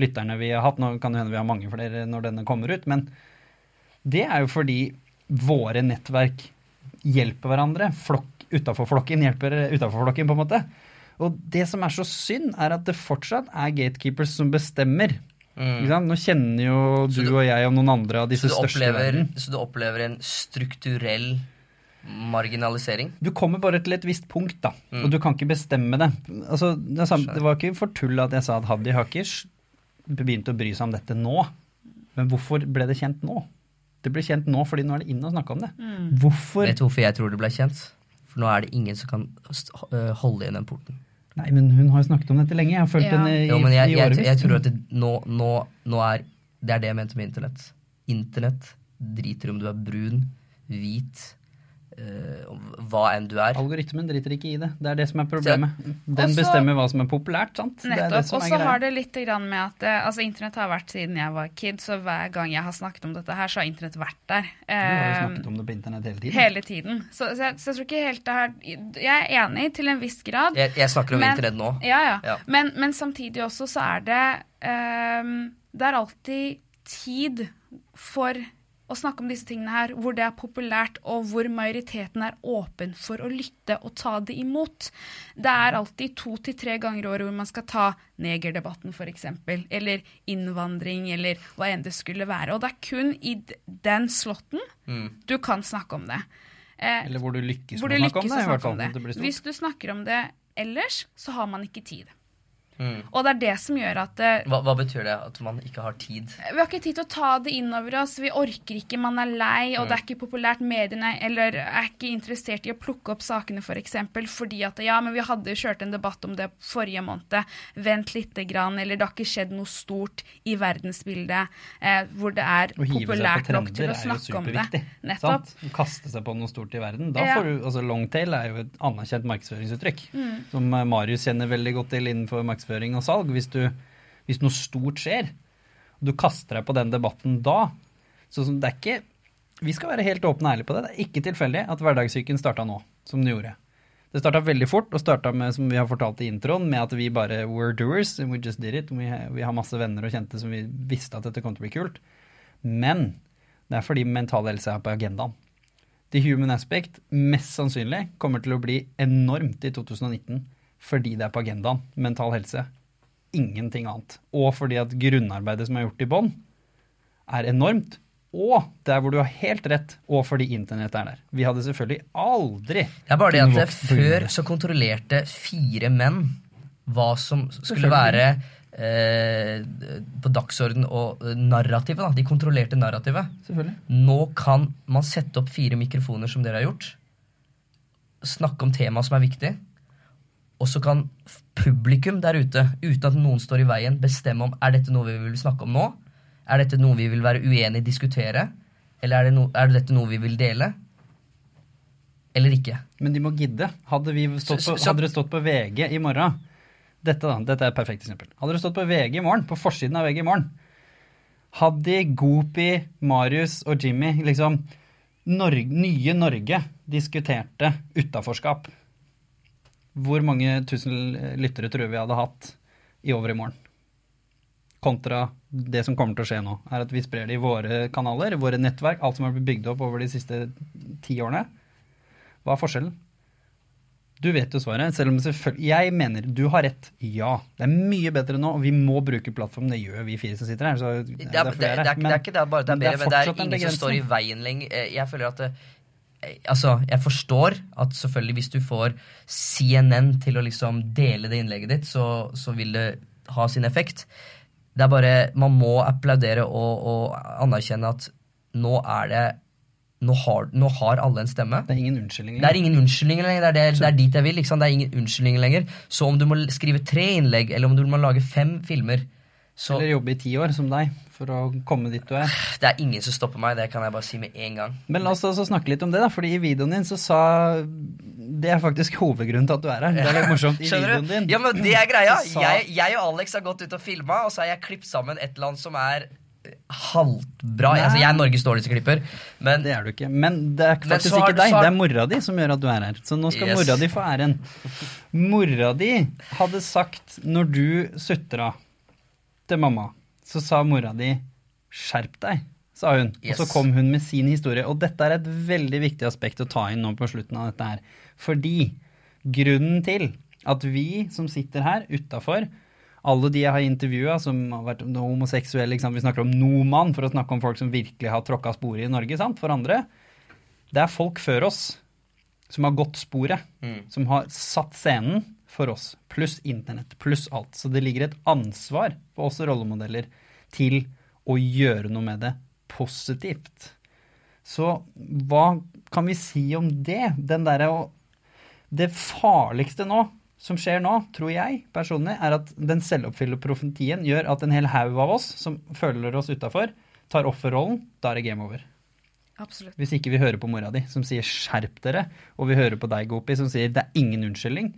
lytterne vi har hatt. Nå kan det hende vi har mange flere når denne kommer ut, men det er jo fordi våre nettverk hjelper hverandre. Flokk utafor flokken hjelper utafor flokken, på en måte. Og det som er så synd, er at det fortsatt er gatekeepers som bestemmer. Ikke sant? Nå kjenner jo du du- og jeg og noen andre av disse største opplever, verden. så du opplever en strukturell marginalisering? Du kommer bare til et visst punkt, da, Mm. og du kan ikke bestemme det. Altså, det, det var ikke for tull at jeg sa at Hadi Hakish begynte å bry seg om dette nå. Men hvorfor ble det kjent nå? Det ble kjent nå fordi nå er det inn å snakke om det. Hvorfor? Vet du hvorfor jeg tror det ble kjent? For nå er det ingen som kan øh, holde igjen den porten. Nei, men hun har jo snakket om dette lenge. Jeg har fulgt Ja. henne i, Jo, men jeg, i jeg, årevis. jeg tror at det, nå, nå, nå er Det er det jeg mente med internett. Internett driter om du er brun, hvit, hva enn du er. Algoritmen driter ikke i det. Det er det som er problemet. Den Også- bestemmer hva som er populært, sant? Det er det Nettopp. Og så har det litt grann med at eh, altså Internett har vært siden jeg var kid, så hver gang jeg har snakket om dette her, så har internett vært der. Du har jo Eh, snakket om det på internett hele tiden. Hele tiden. Så, så, jeg, så jeg tror ikke helt det her Jeg er enig til en viss grad. Jeg, jeg snakker om Men- internett nå. Ja, ja. Ja. Men, men samtidig også så er det ehm, Det er alltid tid for å snakke om disse tingene her, hvor det er populært, og hvor majoriteten er åpen for å lytte og ta det imot. Det er alltid to til tre ganger i året hvor man skal ta negerdebatten, f.eks., eller innvandring, eller hva enn det skulle være. Og det er kun i den slotten du kan snakke om det. Eh, Eller hvor du lykkes hvor med å snakke om det. snakke om det. det. Hvis du snakker om det ellers, så har man ikke tid. Mm. Og det er det som gjør at eh, Hva, hva betyr det? At man ikke har tid? vi har ikke tid til å ta det innover oss. Vi orker ikke, man er lei, og det er ikke populært. Mediene eller er ikke interessert i å plukke opp sakene, f.eks. For eksempel, fordi at ja, men vi hadde kjørt en debatt om det forrige måned. Vent lite grann. Eller det har ikke skjedd noe stort i verdensbildet eh, hvor det er populært nok til å snakke om det. Nettopp. Sant? Kaste seg på noe stort i verden. Da Ja. får du, altså Longtail er jo et anerkjent markedsføringsuttrykk. Mm. Som eh, Marius kjenner veldig godt til innenfor markedsføring og salg. Hvis, du, hvis noe stort skjer, du kaster deg på den debatten da så det er ikke, Vi skal være helt åpne og ærlige på det. Det er ikke tilfeldig at Hverdagssyken starta nå, som den gjorde. Det starta veldig fort, og starta med, som vi har fortalt i introen, med at vi bare were doers. and We just did it. Vi, vi har masse venner og kjente som vi visste at dette kom til å bli kult. Men det er fordi mental helse er på agendaen. The human aspect mest sannsynlig kommer til å bli enormt i 2019 fordi det er på agendaen. Mental helse. Ingenting annet. Og fordi at grunnarbeidet som er gjort i bånn, er enormt. Og der hvor du har helt rett, og fordi internett er der. Vi hadde selvfølgelig aldri Det er bare det at det, før så kontrollerte fire menn hva som skulle være eh, på dagsorden og eh, narrativet. da. De kontrollerte narrativet. Nå kan man sette opp fire mikrofoner som dere har gjort, snakke om tema som er viktig, og så kan publikum der ute, uten at noen står i veien, bestemme om er dette noe vi vil snakke om nå, er dette noe vi vil være uenig i, diskutere, eller er, det no, er dette noe vi vil dele, eller ikke. Men de må gidde. Hadde, vi stått på, hadde det stått på VG i morgen Dette da, dette er et perfekt eksempel. Hadde det stått på VG i morgen, på forsiden av VG i morgen Hadde Gopi, Marius og Jimmy liksom Norge, Nye Norge diskuterte utaforskap. Hvor mange tusen lyttere tror vi hadde hatt i over i morgen? Kontra det som kommer til å skje nå, er at vi sprer det i våre kanaler, våre nettverk, alt som har blitt bygd opp over de siste ti årene. Hva er forskjellen? Du vet jo svaret, selv om selvfølgelig Jeg mener du har rett. Ja. Det er mye bedre nå, og vi må bruke plattformen. Det gjør vi fire som sitter her. Så det Det er er, det, er det, er, det er ikke det bare det er men bedre, men det er fortsatt en ingen som står i veien lenger. Eh, Jeg føler at det, eh, Altså, jeg forstår at selvfølgelig hvis du får CNN til å liksom dele det innlegget ditt, så, så vil det ha sin effekt. Det er bare Man må applaudere og, og anerkjenne at nå er det nå har, nå har alle en stemme. Det er ingen unnskyldning. lenger. Det er ingen unnskyldning lenger. Det er, det, det er dit jeg vil. liksom. Det er ingen unnskyldning lenger. Så om du må skrive tre innlegg, eller om du må lage fem filmer, så Eller jobbe i ti år, som deg, for å komme dit du er. Det er ingen som stopper meg, det kan jeg bare si med en gang. Men la oss også snakke litt om det, da. fordi i videoen din så sa Det er faktisk hovedgrunnen til at du er her. Det er litt morsomt. I videoen din Ja, men det er greia. sa- Jeg, jeg og Alex har gått ut og filma, og så har jeg klippet sammen et eller annet som er halvt halvbra. Nei. Altså, jeg er Norges dårligste klipper, men Det er du ikke. Men det er faktisk har ikke deg. har- Det er mora di som gjør at du er her. Så nå skal Yes. mora di få æren. Mora di hadde sagt, når du sutra til mamma, så sa mora di 'skjerp deg', sa hun. Yes. Og så kom hun med sin historie. Og dette er et veldig viktig aspekt å ta inn nå på slutten av dette her. Fordi grunnen til at vi som sitter her utafor alle de jeg har intervjua som har vært homoseksuelle, vi snakker om nomann for å snakke om folk som virkelig har tråkka sporet i Norge, sant? for andre. Det er folk før oss som har gått sporet, som har satt scenen for oss, pluss internett, pluss alt. Så det ligger et ansvar på oss rollemodeller til å gjøre noe med det positivt. Så hva kan vi si om det? Den derre Det farligste nå, som skjer nå, tror jeg personlig, er at den selvoppfyllende profetien gjør at en hel haug av oss som føler oss utafor, tar offerrollen. Da er det game over. Absolutt. Hvis ikke vi hører på mora di, som sier 'skjerp dere', og vi hører på deg, Gopi, som sier 'det er ingen unnskyldning',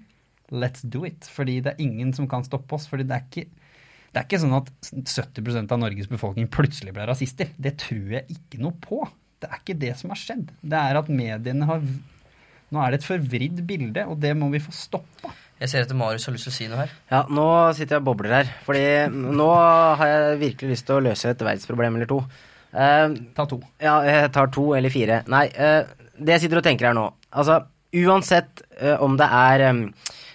let's do it. Fordi det er ingen som kan stoppe oss. Fordi det er ikke, det er ikke sånn at 70% av Norges befolkning plutselig ble rasister. Det tror jeg ikke noe på. Det er ikke det som har skjedd. Det er at mediene har Nå er det et forvridd bilde, og det må vi få stoppa. jeg ser etter Marius har lyst til å si noe her. Ja, nå sitter jeg og bobler her. Fordi nå har jeg virkelig lyst til å løse et verdensproblem eller to. Eh, Ta to. ja, jeg tar to eller fire. Nei, eh, det jeg sitter og tenker her nå Altså, uansett eh, om det er eh,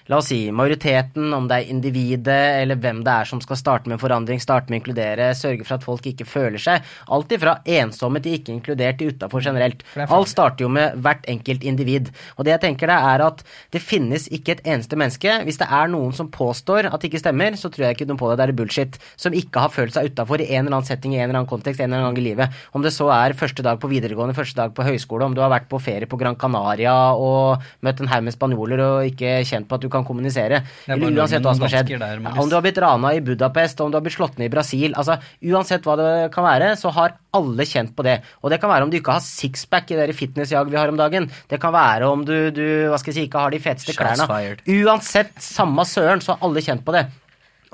La oss si majoriteten, om det er individet eller hvem det er som skal starte med forandring, starte med å inkludere, sørge for at folk ikke føler seg Alt ifra ensomme til ikke inkludert til utafor generelt. Er Alt starter jo med hvert enkelt individ. Og det jeg tenker det er at det finnes ikke et eneste menneske. Hvis det er noen som påstår at det ikke stemmer, så tror jeg ikke noe på det. Det er bullshit. Som ikke har følt seg utafor i en eller annen setting, i en eller annen kontekst, en eller annen gang i livet. Om det så er første dag på videregående, første dag på høyskole, om du har vært på ferie på Gran Canaria og møtt en haug med spanjoler og ikke kjent på at du kan kommunisere. er Eller uansett hva som har skjedd. der, om du har blitt rana i Budapest, om du har blitt slått ned i Brasil altså Uansett hva det kan være, så har alle kjent på det. Og det kan være om du ikke har sixpack i det fitnessjag vi har om dagen. Det kan være om du, du hva skal jeg si, ikke har de feteste klærne. Uansett, samme søren, så har alle kjent på det.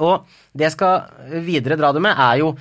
Og det jeg skal videre dra det med, er jo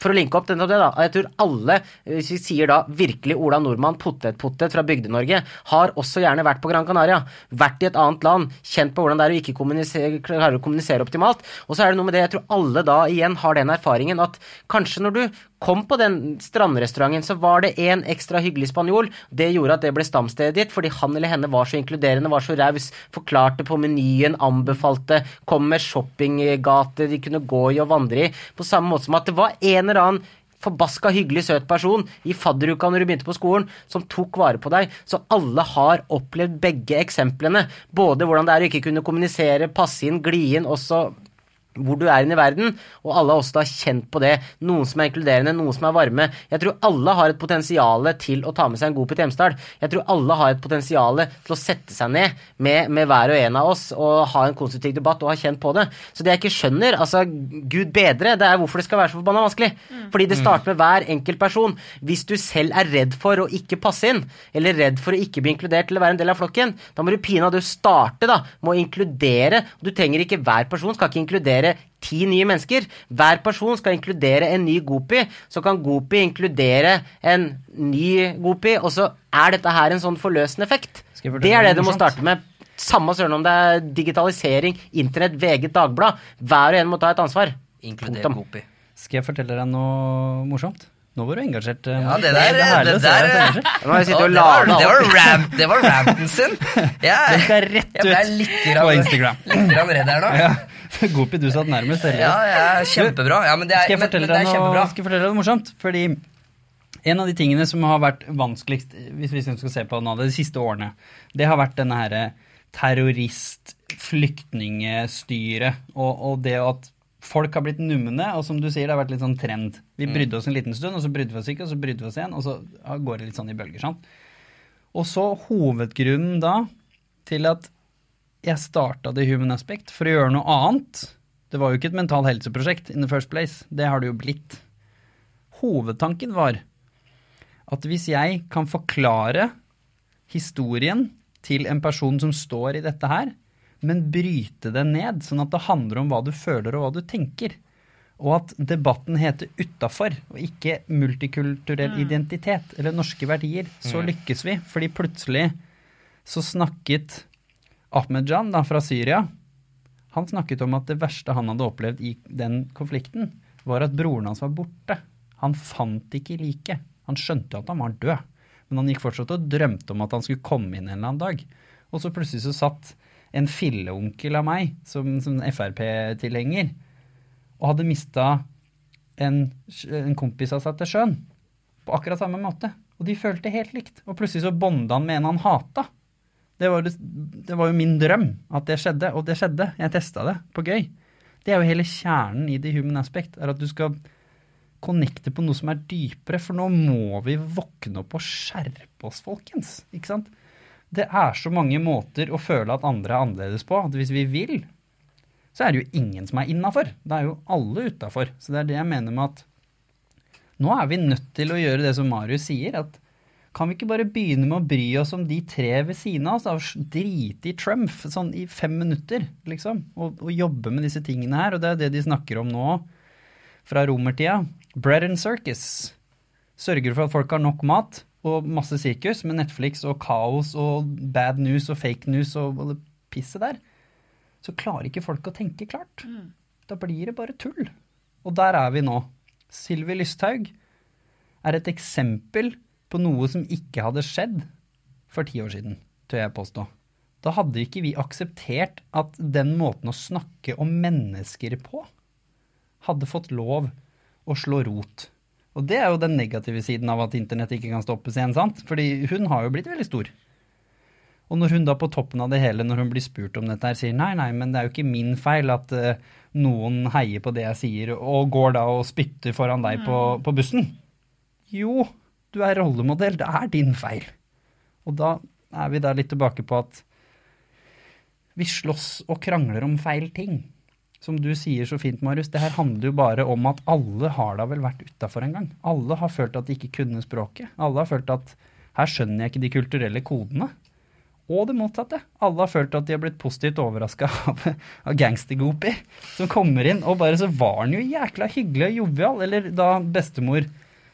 for å linke opp denne, det da, Jeg tror alle, hvis vi sier da virkelig Ola Nordmann, potet-potet fra Bygde-Norge, har også gjerne vært på Gran Canaria. Vært i et annet land, kjent på hvordan det er å ikke kommunisere, klare å kommunisere optimalt. Og så er det noe med det, jeg tror alle da igjen har den erfaringen at kanskje når du kom på den strandrestauranten, så var det en ekstra hyggelig spanjol. Det gjorde at det ble stamstedet ditt, fordi han eller henne var så inkluderende, var så raus, forklarte på menyen, anbefalte, kom med shoppinggater de kunne gå i og vandre i. På samme måte som at det var en eller annen forbaska hyggelig, søt person i fadderuka når du begynte på skolen, som tok vare på deg. Så alle har opplevd begge eksemplene. Både hvordan det er å ikke kunne kommunisere, passe inn, gli inn, også hvor du er inne i verden, og alle av oss da kjent på det. Noen som er inkluderende, noen som er varme. Jeg tror alle har et potensial til å ta med seg en god Pete Hjemsdal. Jeg tror alle har et potensial til å sette seg ned med, med, hver og en av oss og ha en konstruktiv debatt og ha kjent på det. Så det jeg ikke skjønner, altså gud bedre, det er hvorfor det skal være så forbanna vanskelig. Mm. Fordi det starter med hver enkelt person. Hvis du selv er redd for å ikke passe inn, eller redd for å ikke bli inkludert eller være en del av flokken, da må du pinadø starte da, med å inkludere. Du trenger ikke hver person skal ikke inkludere inkludere ti nye mennesker. Hver person skal inkludere en ny Gopi. Så kan Gopi inkludere en ny Gopi, og så er dette her en sånn forløsende effekt. Det er det du må starte med. Samme søren om det er digitalisering, internett, VG, Dagblad. Hver og en må ta et ansvar. Inkludere Gopi. Skal jeg fortelle deg noe morsomt? Nå var du engasjert. Eh, ja, det der, det, det der det, var, det, var ramp, det var rampen sin. Jeg, Den skal rett ut litt grann, på Instagram. Litt redd her nå. Ja. Gopi, du satt nærmest. Eller? Ja, ja, kjempebra. Ja, men det er, skal, jeg fortelle men, men er noe, skal jeg fortelle deg noe morsomt? Fordi en av de tingene som har vært vanskeligst hvis vi skal se på det de siste årene, det har vært denne herre terrorist-flyktningstyret og, og det at folk har blitt numne, og som du sier, det har vært litt sånn trend. Vi mm. brydde oss en liten stund, og så brydde vi oss ikke, og så brydde vi oss igjen, og så går det litt sånn i bølger. sant? Og så hovedgrunnen da til at jeg starta The Human Aspect for å gjøre noe annet. Det var jo ikke et mental helseprosjekt in the first place. Det har det jo blitt. Hovedtanken var at hvis jeg kan forklare historien til en person som står i dette her, men bryte det ned, sånn at det handler om hva du føler og hva du tenker, og at debatten heter 'utafor' og ikke 'multikulturell mm. identitet' eller 'norske verdier', så mm. lykkes vi. Fordi plutselig så snakket Ahmedjan da, fra Syria han snakket om at det verste han hadde opplevd i den konflikten, var at broren hans var borte. Han fant ikke liket. Han skjønte at han var død, men han gikk fortsatt og drømte om at han skulle komme inn en eller annen dag. Og så plutselig så satt en filleonkel av meg, som, som Frp-tilhenger, og hadde mista en, en, kompis av seg til sjøen. På akkurat samme måte. Og de følte helt likt. Og plutselig så bonda han med en han hata. Det var, det var, jo min drøm at det skjedde, og det skjedde. Jeg testa det på gøy. Det er jo hele kjernen i the human aspect, er at du skal connecte på noe som er dypere, for nå må vi våkne opp og skjerpe oss, folkens. Ikke sant? Det er så mange måter å føle at andre er annerledes på, at hvis vi vil, så er det jo ingen som er innafor. Det er jo alle utafor. Så det er det jeg mener med at nå er vi nødt til å gjøre det som Marius sier, at kan vi ikke bare begynne med å bry oss om de tre ved siden av oss? Drite i Trump sånn i fem minutter, liksom. Og, og, jobbe med disse tingene her. Og det er det de snakker om nå fra romertida. Bread and circus. Sørger for at folk har nok mat og masse sirkus med Netflix og kaos og bad news og fake news og, det pisset der. Så klarer ikke folk å tenke klart. Mm. Da blir det bare tull. Og der er vi nå. Sylvi Lysthaug er et eksempel på noe som ikke hadde skjedd for ti år siden, tør jeg påstå. Da hadde ikke vi akseptert at den måten å snakke om mennesker på hadde fått lov å slå rot. Og det er jo den negative siden av at internett ikke kan stoppes igjen, sant? Fordi hun har jo blitt veldig stor. Og når hun da på toppen av det hele, når hun blir spurt om dette, her, sier nei, nei, men det er jo ikke min feil at uh, noen heier på det jeg sier, og går da og spytter foran deg på, mm. på bussen. Jo, du er rollemodell. Det er din feil. Og da er vi der litt tilbake på at vi slåss og krangler om feil ting. Som du sier så fint, Marius, det her handler jo bare om at alle har da vel vært utafor en gang. Alle har følt at de ikke kunne språket. Alle har følt at her skjønner jeg ikke de kulturelle kodene. Og det motsatte. Alle har følt at de har blitt positivt overraska av, av gangstergopi som kommer inn, og bare så var han jo jækla hyggelig og jovial. Eller da bestemor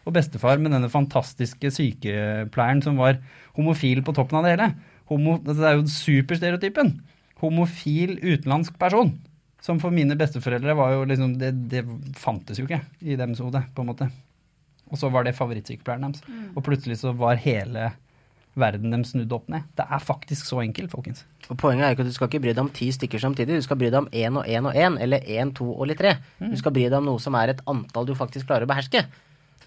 og bestefar med denne fantastiske sykepleieren som var homofil på toppen av det hele. Homo, altså det er jo superstereotypen. Homofil utenlandsk person. Som for mine besteforeldre var jo liksom Det, det fantes jo ikke i deres hode, på en måte. Og så var det favorittsykepleieren deres. Og plutselig så var hele verden dem snudd opp ned. Det er faktisk så enkelt, folkens. Og Poenget er jo ikke at du skal ikke bry deg om ti stykker samtidig. Du skal bry deg om én og én og én, eller én, to og litt tre. Mm. Du skal bry deg om noe som er et antall du faktisk klarer å beherske.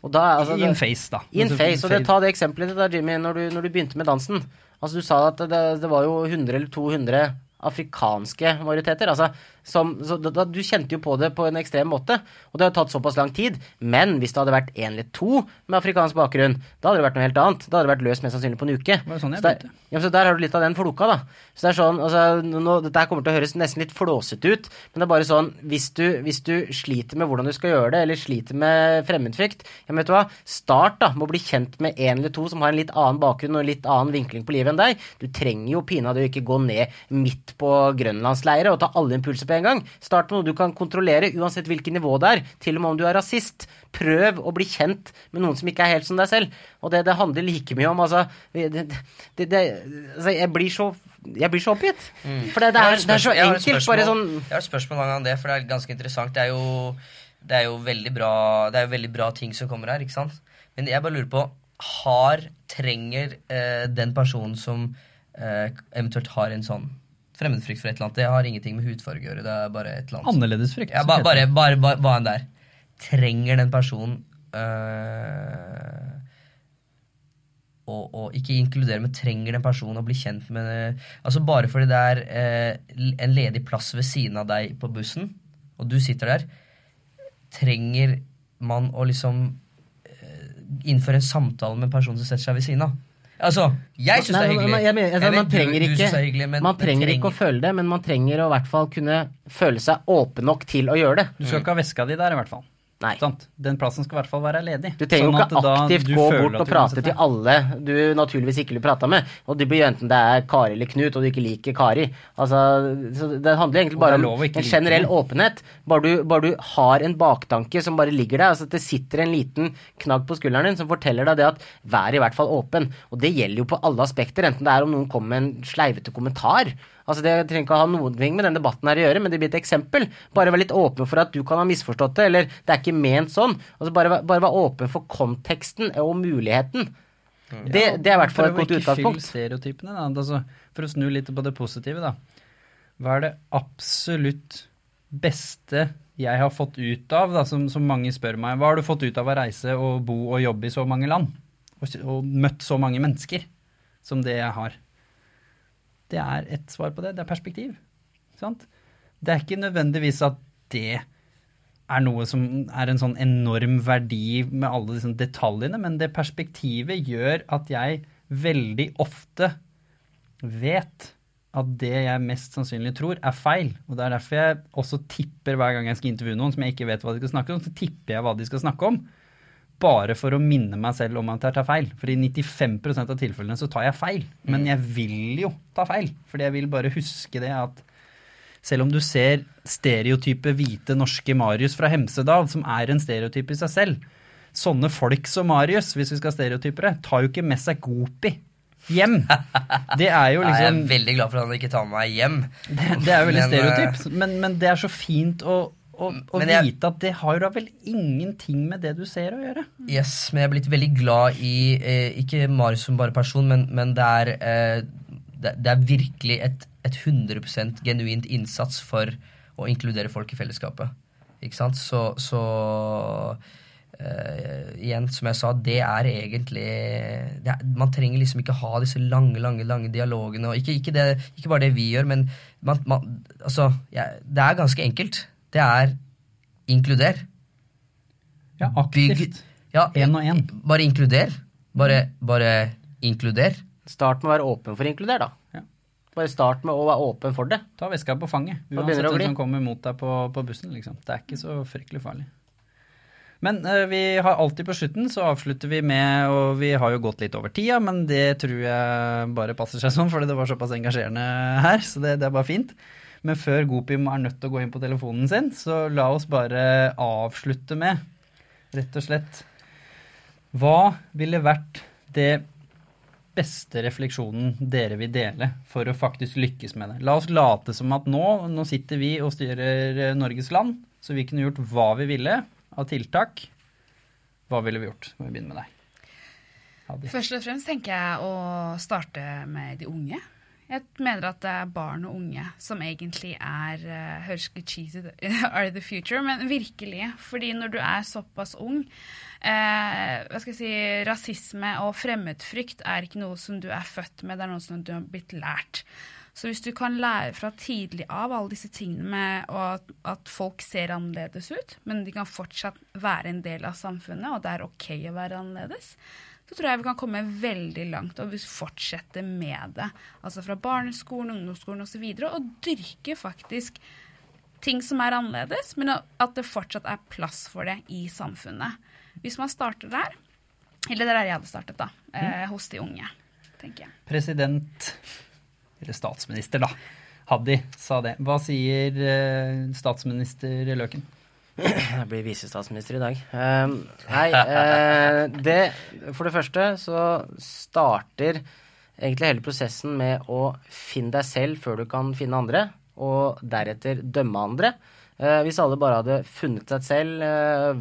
Og da, altså, In det- face, da. In Altså, face. Og det, ta det eksempelet ditt Jimmy, når du, når du begynte med dansen. Altså Du sa at det, det var jo 100 eller 200 afrikanske majoriteter. Altså, som, så da, du kjente jo på det på en ekstrem måte, og det har tatt såpass lang tid. Men hvis det hadde vært én eller to med afrikansk bakgrunn, da hadde det vært noe helt annet. Da hadde det vært løst mest sannsynlig på en uke. Sånn så, der, ja, så der har du litt av den floka, da. Så det er sånn, altså, nå, Dette kommer til å høres nesten litt flåsete ut, men det er bare sånn hvis du, hvis du sliter med hvordan du skal gjøre det, eller sliter med fremmedfrykt, ja, men vet du hva, start da med å bli kjent med en eller to som har en litt annen bakgrunn og en litt annen vinkling på livet enn deg. Du trenger jo pinadø ikke gå ned midt på grønlandsleiret og ta alle impulser en gang. Start med noe du kan kontrollere, uansett hvilket nivå det er, til og med om du er rasist. Prøv å bli kjent med noen som ikke er helt som deg selv. Og det, det handler like mye om altså, det, det, det, altså Jeg blir så jeg blir så oppgitt. For det, er, det er så enkelt. Bare sånn Jeg har et spørsmål om det, for det er ganske interessant. Det er jo, det er jo veldig bra Det er jo veldig bra ting som kommer her, ikke sant? Men jeg bare lurer på Har Trenger eh, den personen som eh, eventuelt har en sånn fremmedfrykt for et eller annet Det har ingenting med hudfarge å gjøre, det er bare et eller annet Annerledesfrykt. ja, som ba, bare, bare, bare, bare en der. er. Trenger den personen øh, å, å ikke inkludere, men trenger den personen å bli kjent med øh, Altså Bare fordi det er øh, en ledig plass ved siden av deg på bussen, og du sitter der, trenger man å liksom øh, innføre en samtale med en person som setter seg ved siden av? Altså, jeg syns det er hyggelig. men Jeg mener, altså, Jeg man trenger, ikke, hyggelig, men- man trenger, trenger ikke å føle det, men man trenger å i hvert fall kunne føle seg åpen nok til å gjøre det. Du skal ikke ha veska di der, i hvert fall. Nei. Sant? Den plassen skal i hvert fall være ledig. Du trenger jo Sånn ikke aktivt gå bort og prate til alle du naturligvis ikke vil prate med. Og det blir enten det er Kari eller Knut, og du ikke liker Kari. Altså, så det handler egentlig bare om en generell like. åpenhet. Bare du, bare du har en baktanke som bare ligger der. Altså at det sitter en liten knagg på skulderen din som forteller deg det at vær i hvert fall åpen. Og det gjelder jo på alle aspekter, enten det er om noen kommer med en sleivete kommentar. Altså Det trenger ikke å ha noen ting med denne debatten her å gjøre, men det blir et eksempel. Bare vær litt åpen for at du kan ha misforstått det, eller det er ikke ment sånn. Altså Bare, bare vær åpen for konteksten og muligheten. Det, det er i hvert fall et Prøv å godt ikke fylle utgangspunkt. stereotypene, da. Altså, for å snu litt på det positive, da. Hva er det absolutt beste jeg har fått ut av, da, som, som mange spør meg? Hva har du fått ut av å reise og bo og jobbe i så mange land? Og, og møtt så mange mennesker som det jeg har? Det er ett svar på det. Det er perspektiv. Sant? Det er ikke nødvendigvis at det er noe som er en sånn enorm verdi med alle disse detaljene, men det perspektivet gjør at jeg veldig ofte vet at det jeg mest sannsynlig tror, er feil. Og det er derfor jeg også tipper hver gang jeg skal intervjue noen som jeg ikke vet hva de skal snakke om, så tipper jeg hva de skal snakke om. Bare for å minne meg selv om at jeg tar feil. For i 95% av tilfellene så tar jeg feil. Men jeg vil jo ta feil. Fordi jeg vil bare huske det at selv om du ser stereotype hvite norske Marius fra Hemsedal, som er en stereotype i seg selv, sånne folk som Marius, hvis vi skal stereotypere, tar jo ikke med seg Gopi hjem. Det er jo liksom jeg er veldig glad for at han ikke tar med meg hjem. det, det er jo veldig Men, eh, stereotyp, men, men det er så fint å, å, å jeg- vite at det har jo da vel ingenting med det du ser å gjøre. Yes, men jeg er blitt veldig glad i eh, Ikke Marius som bare person, men, men det, er, eh, det, det er virkelig et, et 100% genuint innsats for å inkludere folk i fellesskapet. Ikke sant? Så, så eh, igjen, som jeg sa, det er egentlig det er, Man trenger liksom ikke ha disse lange, lange lange dialogene. Og ikke, ikke, det, ikke bare det vi gjør, men man, man, altså, ja, det er ganske enkelt. Det er inkluder. Ja, Bygg- aktivt. Ja, En og en. Bare inkluder. Bare, bare inkluder. Start med å være åpen for inkluder, da. Ja. Bare start med å være åpen for det. Ta veska på fanget, uansett hvem som kommer mot deg på, på bussen. liksom. Det er ikke så fryktelig farlig. Men uh, vi har alltid på slutten så avslutter vi med Og vi har jo gått litt over tida, men det tror jeg bare passer seg sånn, fordi det var såpass engasjerende her, så det, det er bare fint. Men før Gopim er nødt til å gå inn på telefonen sin, så la oss bare avslutte med, rett og slett Hva ville vært det beste refleksjonen dere vil dele for å faktisk lykkes med det? La oss late som at nå, nå sitter vi og styrer eh, Norges land, så vi kunne gjort hva vi ville av tiltak. Hva ville vi gjort? Skal vi begynne med deg. Først og fremst tenker jeg å starte med de unge. Jeg mener at det er barn og unge som egentlig er uh, Høres ikke cheesy are the future, men virkelig. Fordi når du er såpass ung eh, hva skal jeg si, Rasisme og fremmedfrykt er ikke noe som du er født med, det er noe som du har blitt lært. Så hvis du kan lære fra tidlig av alle disse tingene med at, at, folk ser annerledes ut, men de kan fortsatt være en del av samfunnet, og det er OK å være annerledes, så tror jeg vi kan komme veldig langt og fortsette med det. Altså fra barneskolen, ungdomsskolen osv. Og, så og dyrke faktisk ting som er annerledes, men at det fortsatt er plass for det i samfunnet. Hvis man starter der, eller det er der jeg hadde startet, da, eh, mm. hos de unge, tenker jeg. President, eller statsminister, da, Haddy sa det. Hva sier eh, statsminister Løken? Jeg blir visestatsminister i dag. Uh, nei, uh, det For det første så starter egentlig hele prosessen med å finne deg selv før du kan finne andre, og deretter dømme andre. Uh, hvis alle bare hadde funnet seg selv,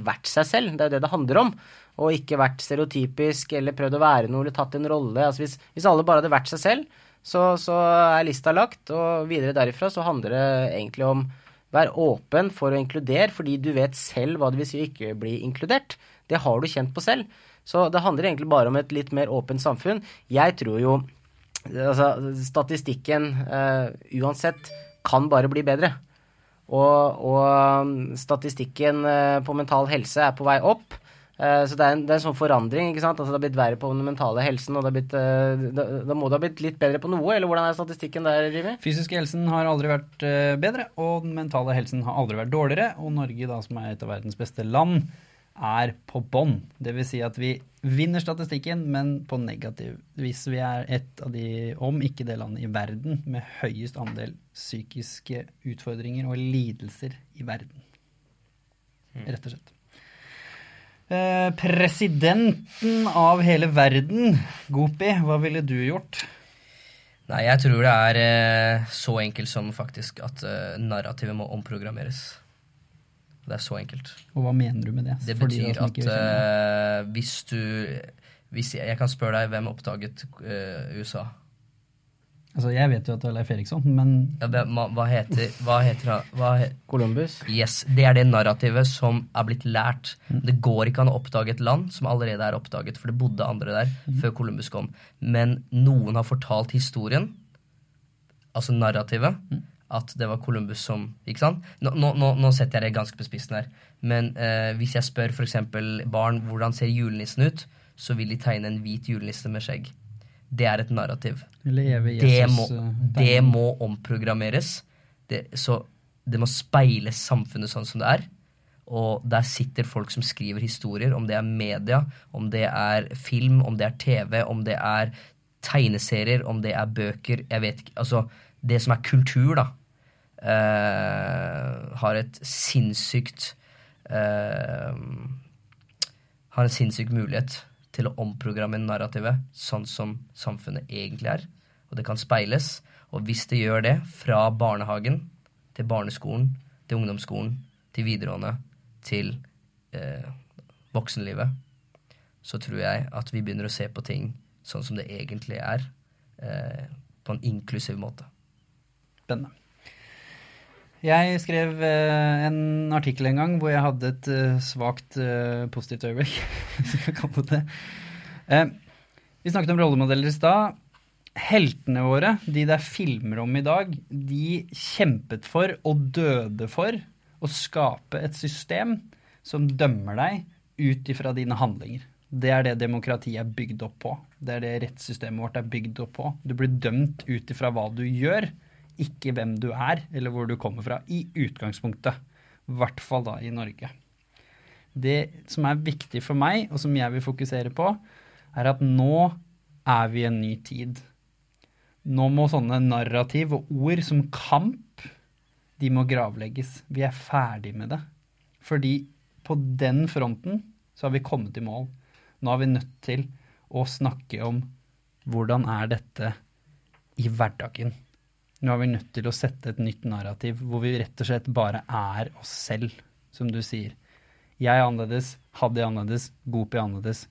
vært seg selv, det er jo det det handler om, og ikke vært stereotypisk eller prøvd å være noe eller tatt en rolle altså hvis, hvis alle bare hadde vært seg selv, så, så er lista lagt, og videre derifra så handler det egentlig om Vær åpen for å inkludere, fordi du vet selv hva det vil si å ikke bli inkludert. Det har du kjent på selv. Så det handler egentlig bare om et litt mer åpent samfunn. Jeg tror jo altså, statistikken uh, uansett kan bare bli bedre. Og, og statistikken uh, på mental helse er på vei opp. Eh, så det er, en, det er, en, sånn forandring. ikke sant? Altså Det har blitt verre på den mentale helsen, og det blitt, eh, da, da, må det ha blitt litt bedre på noe? Eller hvordan er statistikken der, Jimmy? Fysiske helsen har aldri vært eh, bedre, og den mentale helsen har aldri vært dårligere. Og Norge, da, som er et av verdens beste land, er på bånn. Dvs. Si at vi vinner statistikken, men på negativ vis. Vi er et av de, om ikke det landet i verden, med høyest andel psykiske utfordringer og lidelser i verden. Mm. Rett og slett. Eh, presidenten av hele verden, Gopi, hva ville du gjort? Nei, jeg tror det er eh, så enkelt som faktisk at uh, narrativet må omprogrammeres. Det er så enkelt. Og hva mener du med det? Det betyr at uh, hvis du hvis jeg, jeg, kan spørre deg hvem oppdaget USA? Altså, Jeg vet jo at det er Leif Eriksson, men ja, Hva heter, hva heter hva he Columbus? Yes, Det er det narrativet som er blitt lært. Mm. Det går ikke an å oppdage et land som allerede er oppdaget, for det bodde andre der mm. før Columbus kom. Men noen har fortalt historien, altså narrativet, mm. at det var Columbus som Ikke sant? Nå, nå, nå setter jeg det ganske på spissen her. Men eh, hvis jeg spør f.eks. barn hvordan ser julenissen ut, så vil de tegne en hvit julenisse med skjegg. Det er et narrativ. det, må, eh, det må omprogrammeres. Det, så det må speile samfunnet sånn som det er. Og der sitter folk som skriver historier, om det er media, om det er film, om det er TV, om det er tegneserier, om det er bøker Jeg vet ikke Altså, det som er kultur, da, uh, har et sinnssykt uh, Har en sinnssyk mulighet til å omprogramme narrativet sånn som samfunnet egentlig er. Og det kan speiles. Og hvis det gjør det, fra barnehagen til barneskolen, til ungdomsskolen, til videregående, til eh, voksenlivet, så tror jeg at vi begynner å se på ting sånn som det egentlig er, eh, på en inklusiv måte. Spennende. Jeg skrev uh, en artikkel en gang hvor jeg hadde et uh, svakt uh, positivt øyeblikk, hvis jeg kan kalle det det. Vi snakket om rollemodeller i stad. Heltene våre, de det er filmer om i dag, de kjempet for og døde for å skape et system som dømmer deg ut ifra dine handlinger. Det er det demokratiet er bygd opp på. Det er det rettssystemet vårt er bygd opp på. Du blir dømt ut ifra hva du gjør ikke hvem du er, eller hvor du kommer fra, i utgangspunktet. I hvert fall da i Norge. Det som er viktig for meg, og som jeg vil fokusere på, er at nå er vi i en ny tid. Nå må sånne narrativ og ord som kamp, de må gravlegges. Vi er ferdig med det. Fordi på den fronten så har vi kommet i mål. Nå er vi nødt til å snakke om hvordan er dette i hverdagen. Nå er vi nødt til å sette et nytt narrativ hvor vi rett og slett bare er oss selv, som du sier. Jeg er annerledes, Haddy er annerledes, Gopi er annerledes,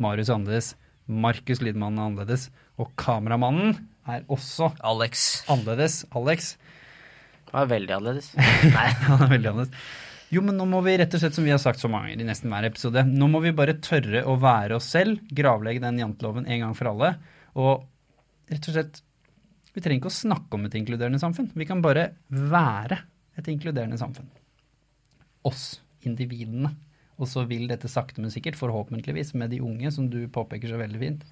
Marius er annerledes, Markus Lidmann er annerledes, og kameramannen er også Alex. annerledes. Alex. Han er veldig annerledes. Nei, han er veldig annerledes. Jo, men nå må vi rett og slett, som vi har sagt så mange ganger i nesten hver episode, nå må vi bare tørre å være oss selv, gravlegge den janteloven en gang for alle, og rett og slett Vi trenger ikke å snakke om et inkluderende samfunn. Vi kan bare være et inkluderende samfunn. Oss, individene. Og så vil dette sakte, men sikkert, forhåpentligvis med de unge, som du påpeker så veldig fint,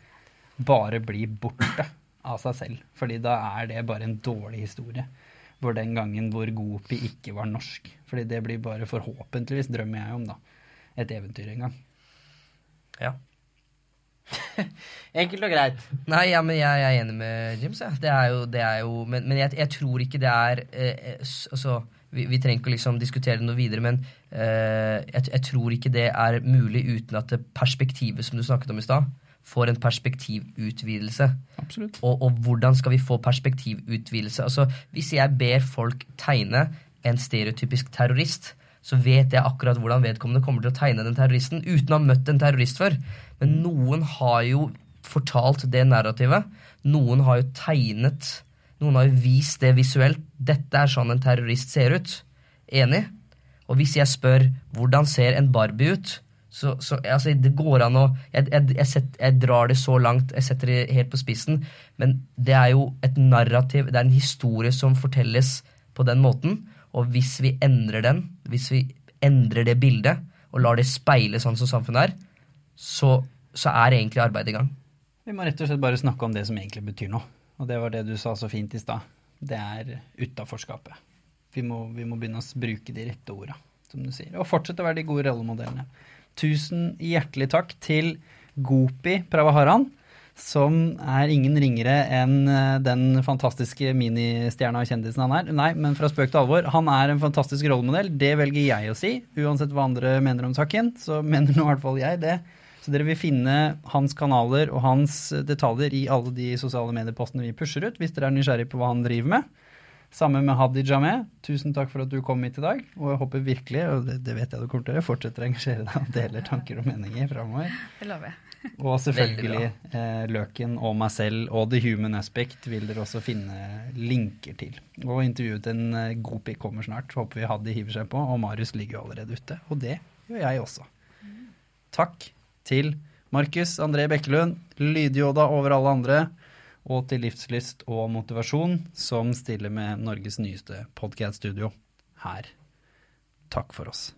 bare bli borte av seg selv. Fordi da er det bare en dårlig historie. Hvor den gangen hvor Gopi ikke var norsk. Fordi det blir bare forhåpentligvis, drømmer jeg om, da. Et eventyr en gang. Ja. Enkelt og greit. Nei, ja, men jeg, jeg er enig med Jims. Ja. Det er jo, det er jo Men, men jeg, jeg, tror ikke det er eh, Altså, vi, vi trenger ikke å liksom diskutere det noe videre, men eh, jeg, jeg tror ikke det er mulig uten at det perspektivet som du snakket om i stad, får en perspektivutvidelse. Absolutt. Og, og hvordan skal vi få perspektivutvidelse? Altså, hvis jeg ber folk tegne en stereotypisk terrorist, så vet jeg akkurat hvordan vedkommende kommer til å tegne den terroristen, uten å ha møtt en terrorist før. Men noen har jo fortalt det narrativet. Noen har jo tegnet Noen har jo vist det visuelt. Dette er sånn en terrorist ser ut. Enig? Og hvis jeg spør hvordan ser en Barbie ut, så, så altså, det går an å jeg, jeg, jeg, set, jeg drar det så langt, jeg setter det helt på spissen, men det er jo et narrativ, det er en historie som fortelles på den måten. Og hvis vi endrer den, hvis vi endrer det bildet og lar det speile sånn som samfunnet er, så, så er egentlig arbeidet i gang. Vi må rett og slett bare snakke om det som egentlig betyr noe. Og det var det du sa så fint i stad. Det er utaforskapet. Vi, vi må begynne å bruke de rette orda, som du sier. Og fortsette å være de gode rollemodellene. Tusen hjertelig takk til Gopi Pravaharan, som er ingen ringere enn eh, den fantastiske ministjerna og kjendisen han er. Nei, men fra spøk til alvor. Han er en fantastisk rollemodell. Det velger jeg å si. Uansett hva andre mener om saken, så mener nå i hvert fall jeg det. Så dere vil finne hans kanaler og hans detaljer i alle de sosiale mediepostene vi pusher ut, hvis dere er nysgjerrig på hva han driver med. Sammen med Hadi Jameh. Tusen takk for at du kom hit i dag. Og jeg håper virkelig, og det, det vet jeg du kommer til å gjøre, fortsetter å engasjere deg og deler tanker og meninger framover. Det lover jeg. Og selvfølgelig eh, Løken og meg selv og The Human Aspect vil dere også finne linker til. Og intervjuet en eh, Gopi kommer snart. Håper vi Hadi hiver seg på. Og Marius ligger jo allerede ute. Og det gjør jeg også. Takk til Markus André Bekkelund, Lydjoda over alle andre, og til Livslyst og Motivasjon, som stiller med Norges nyeste podcast-studio her. Takk for oss.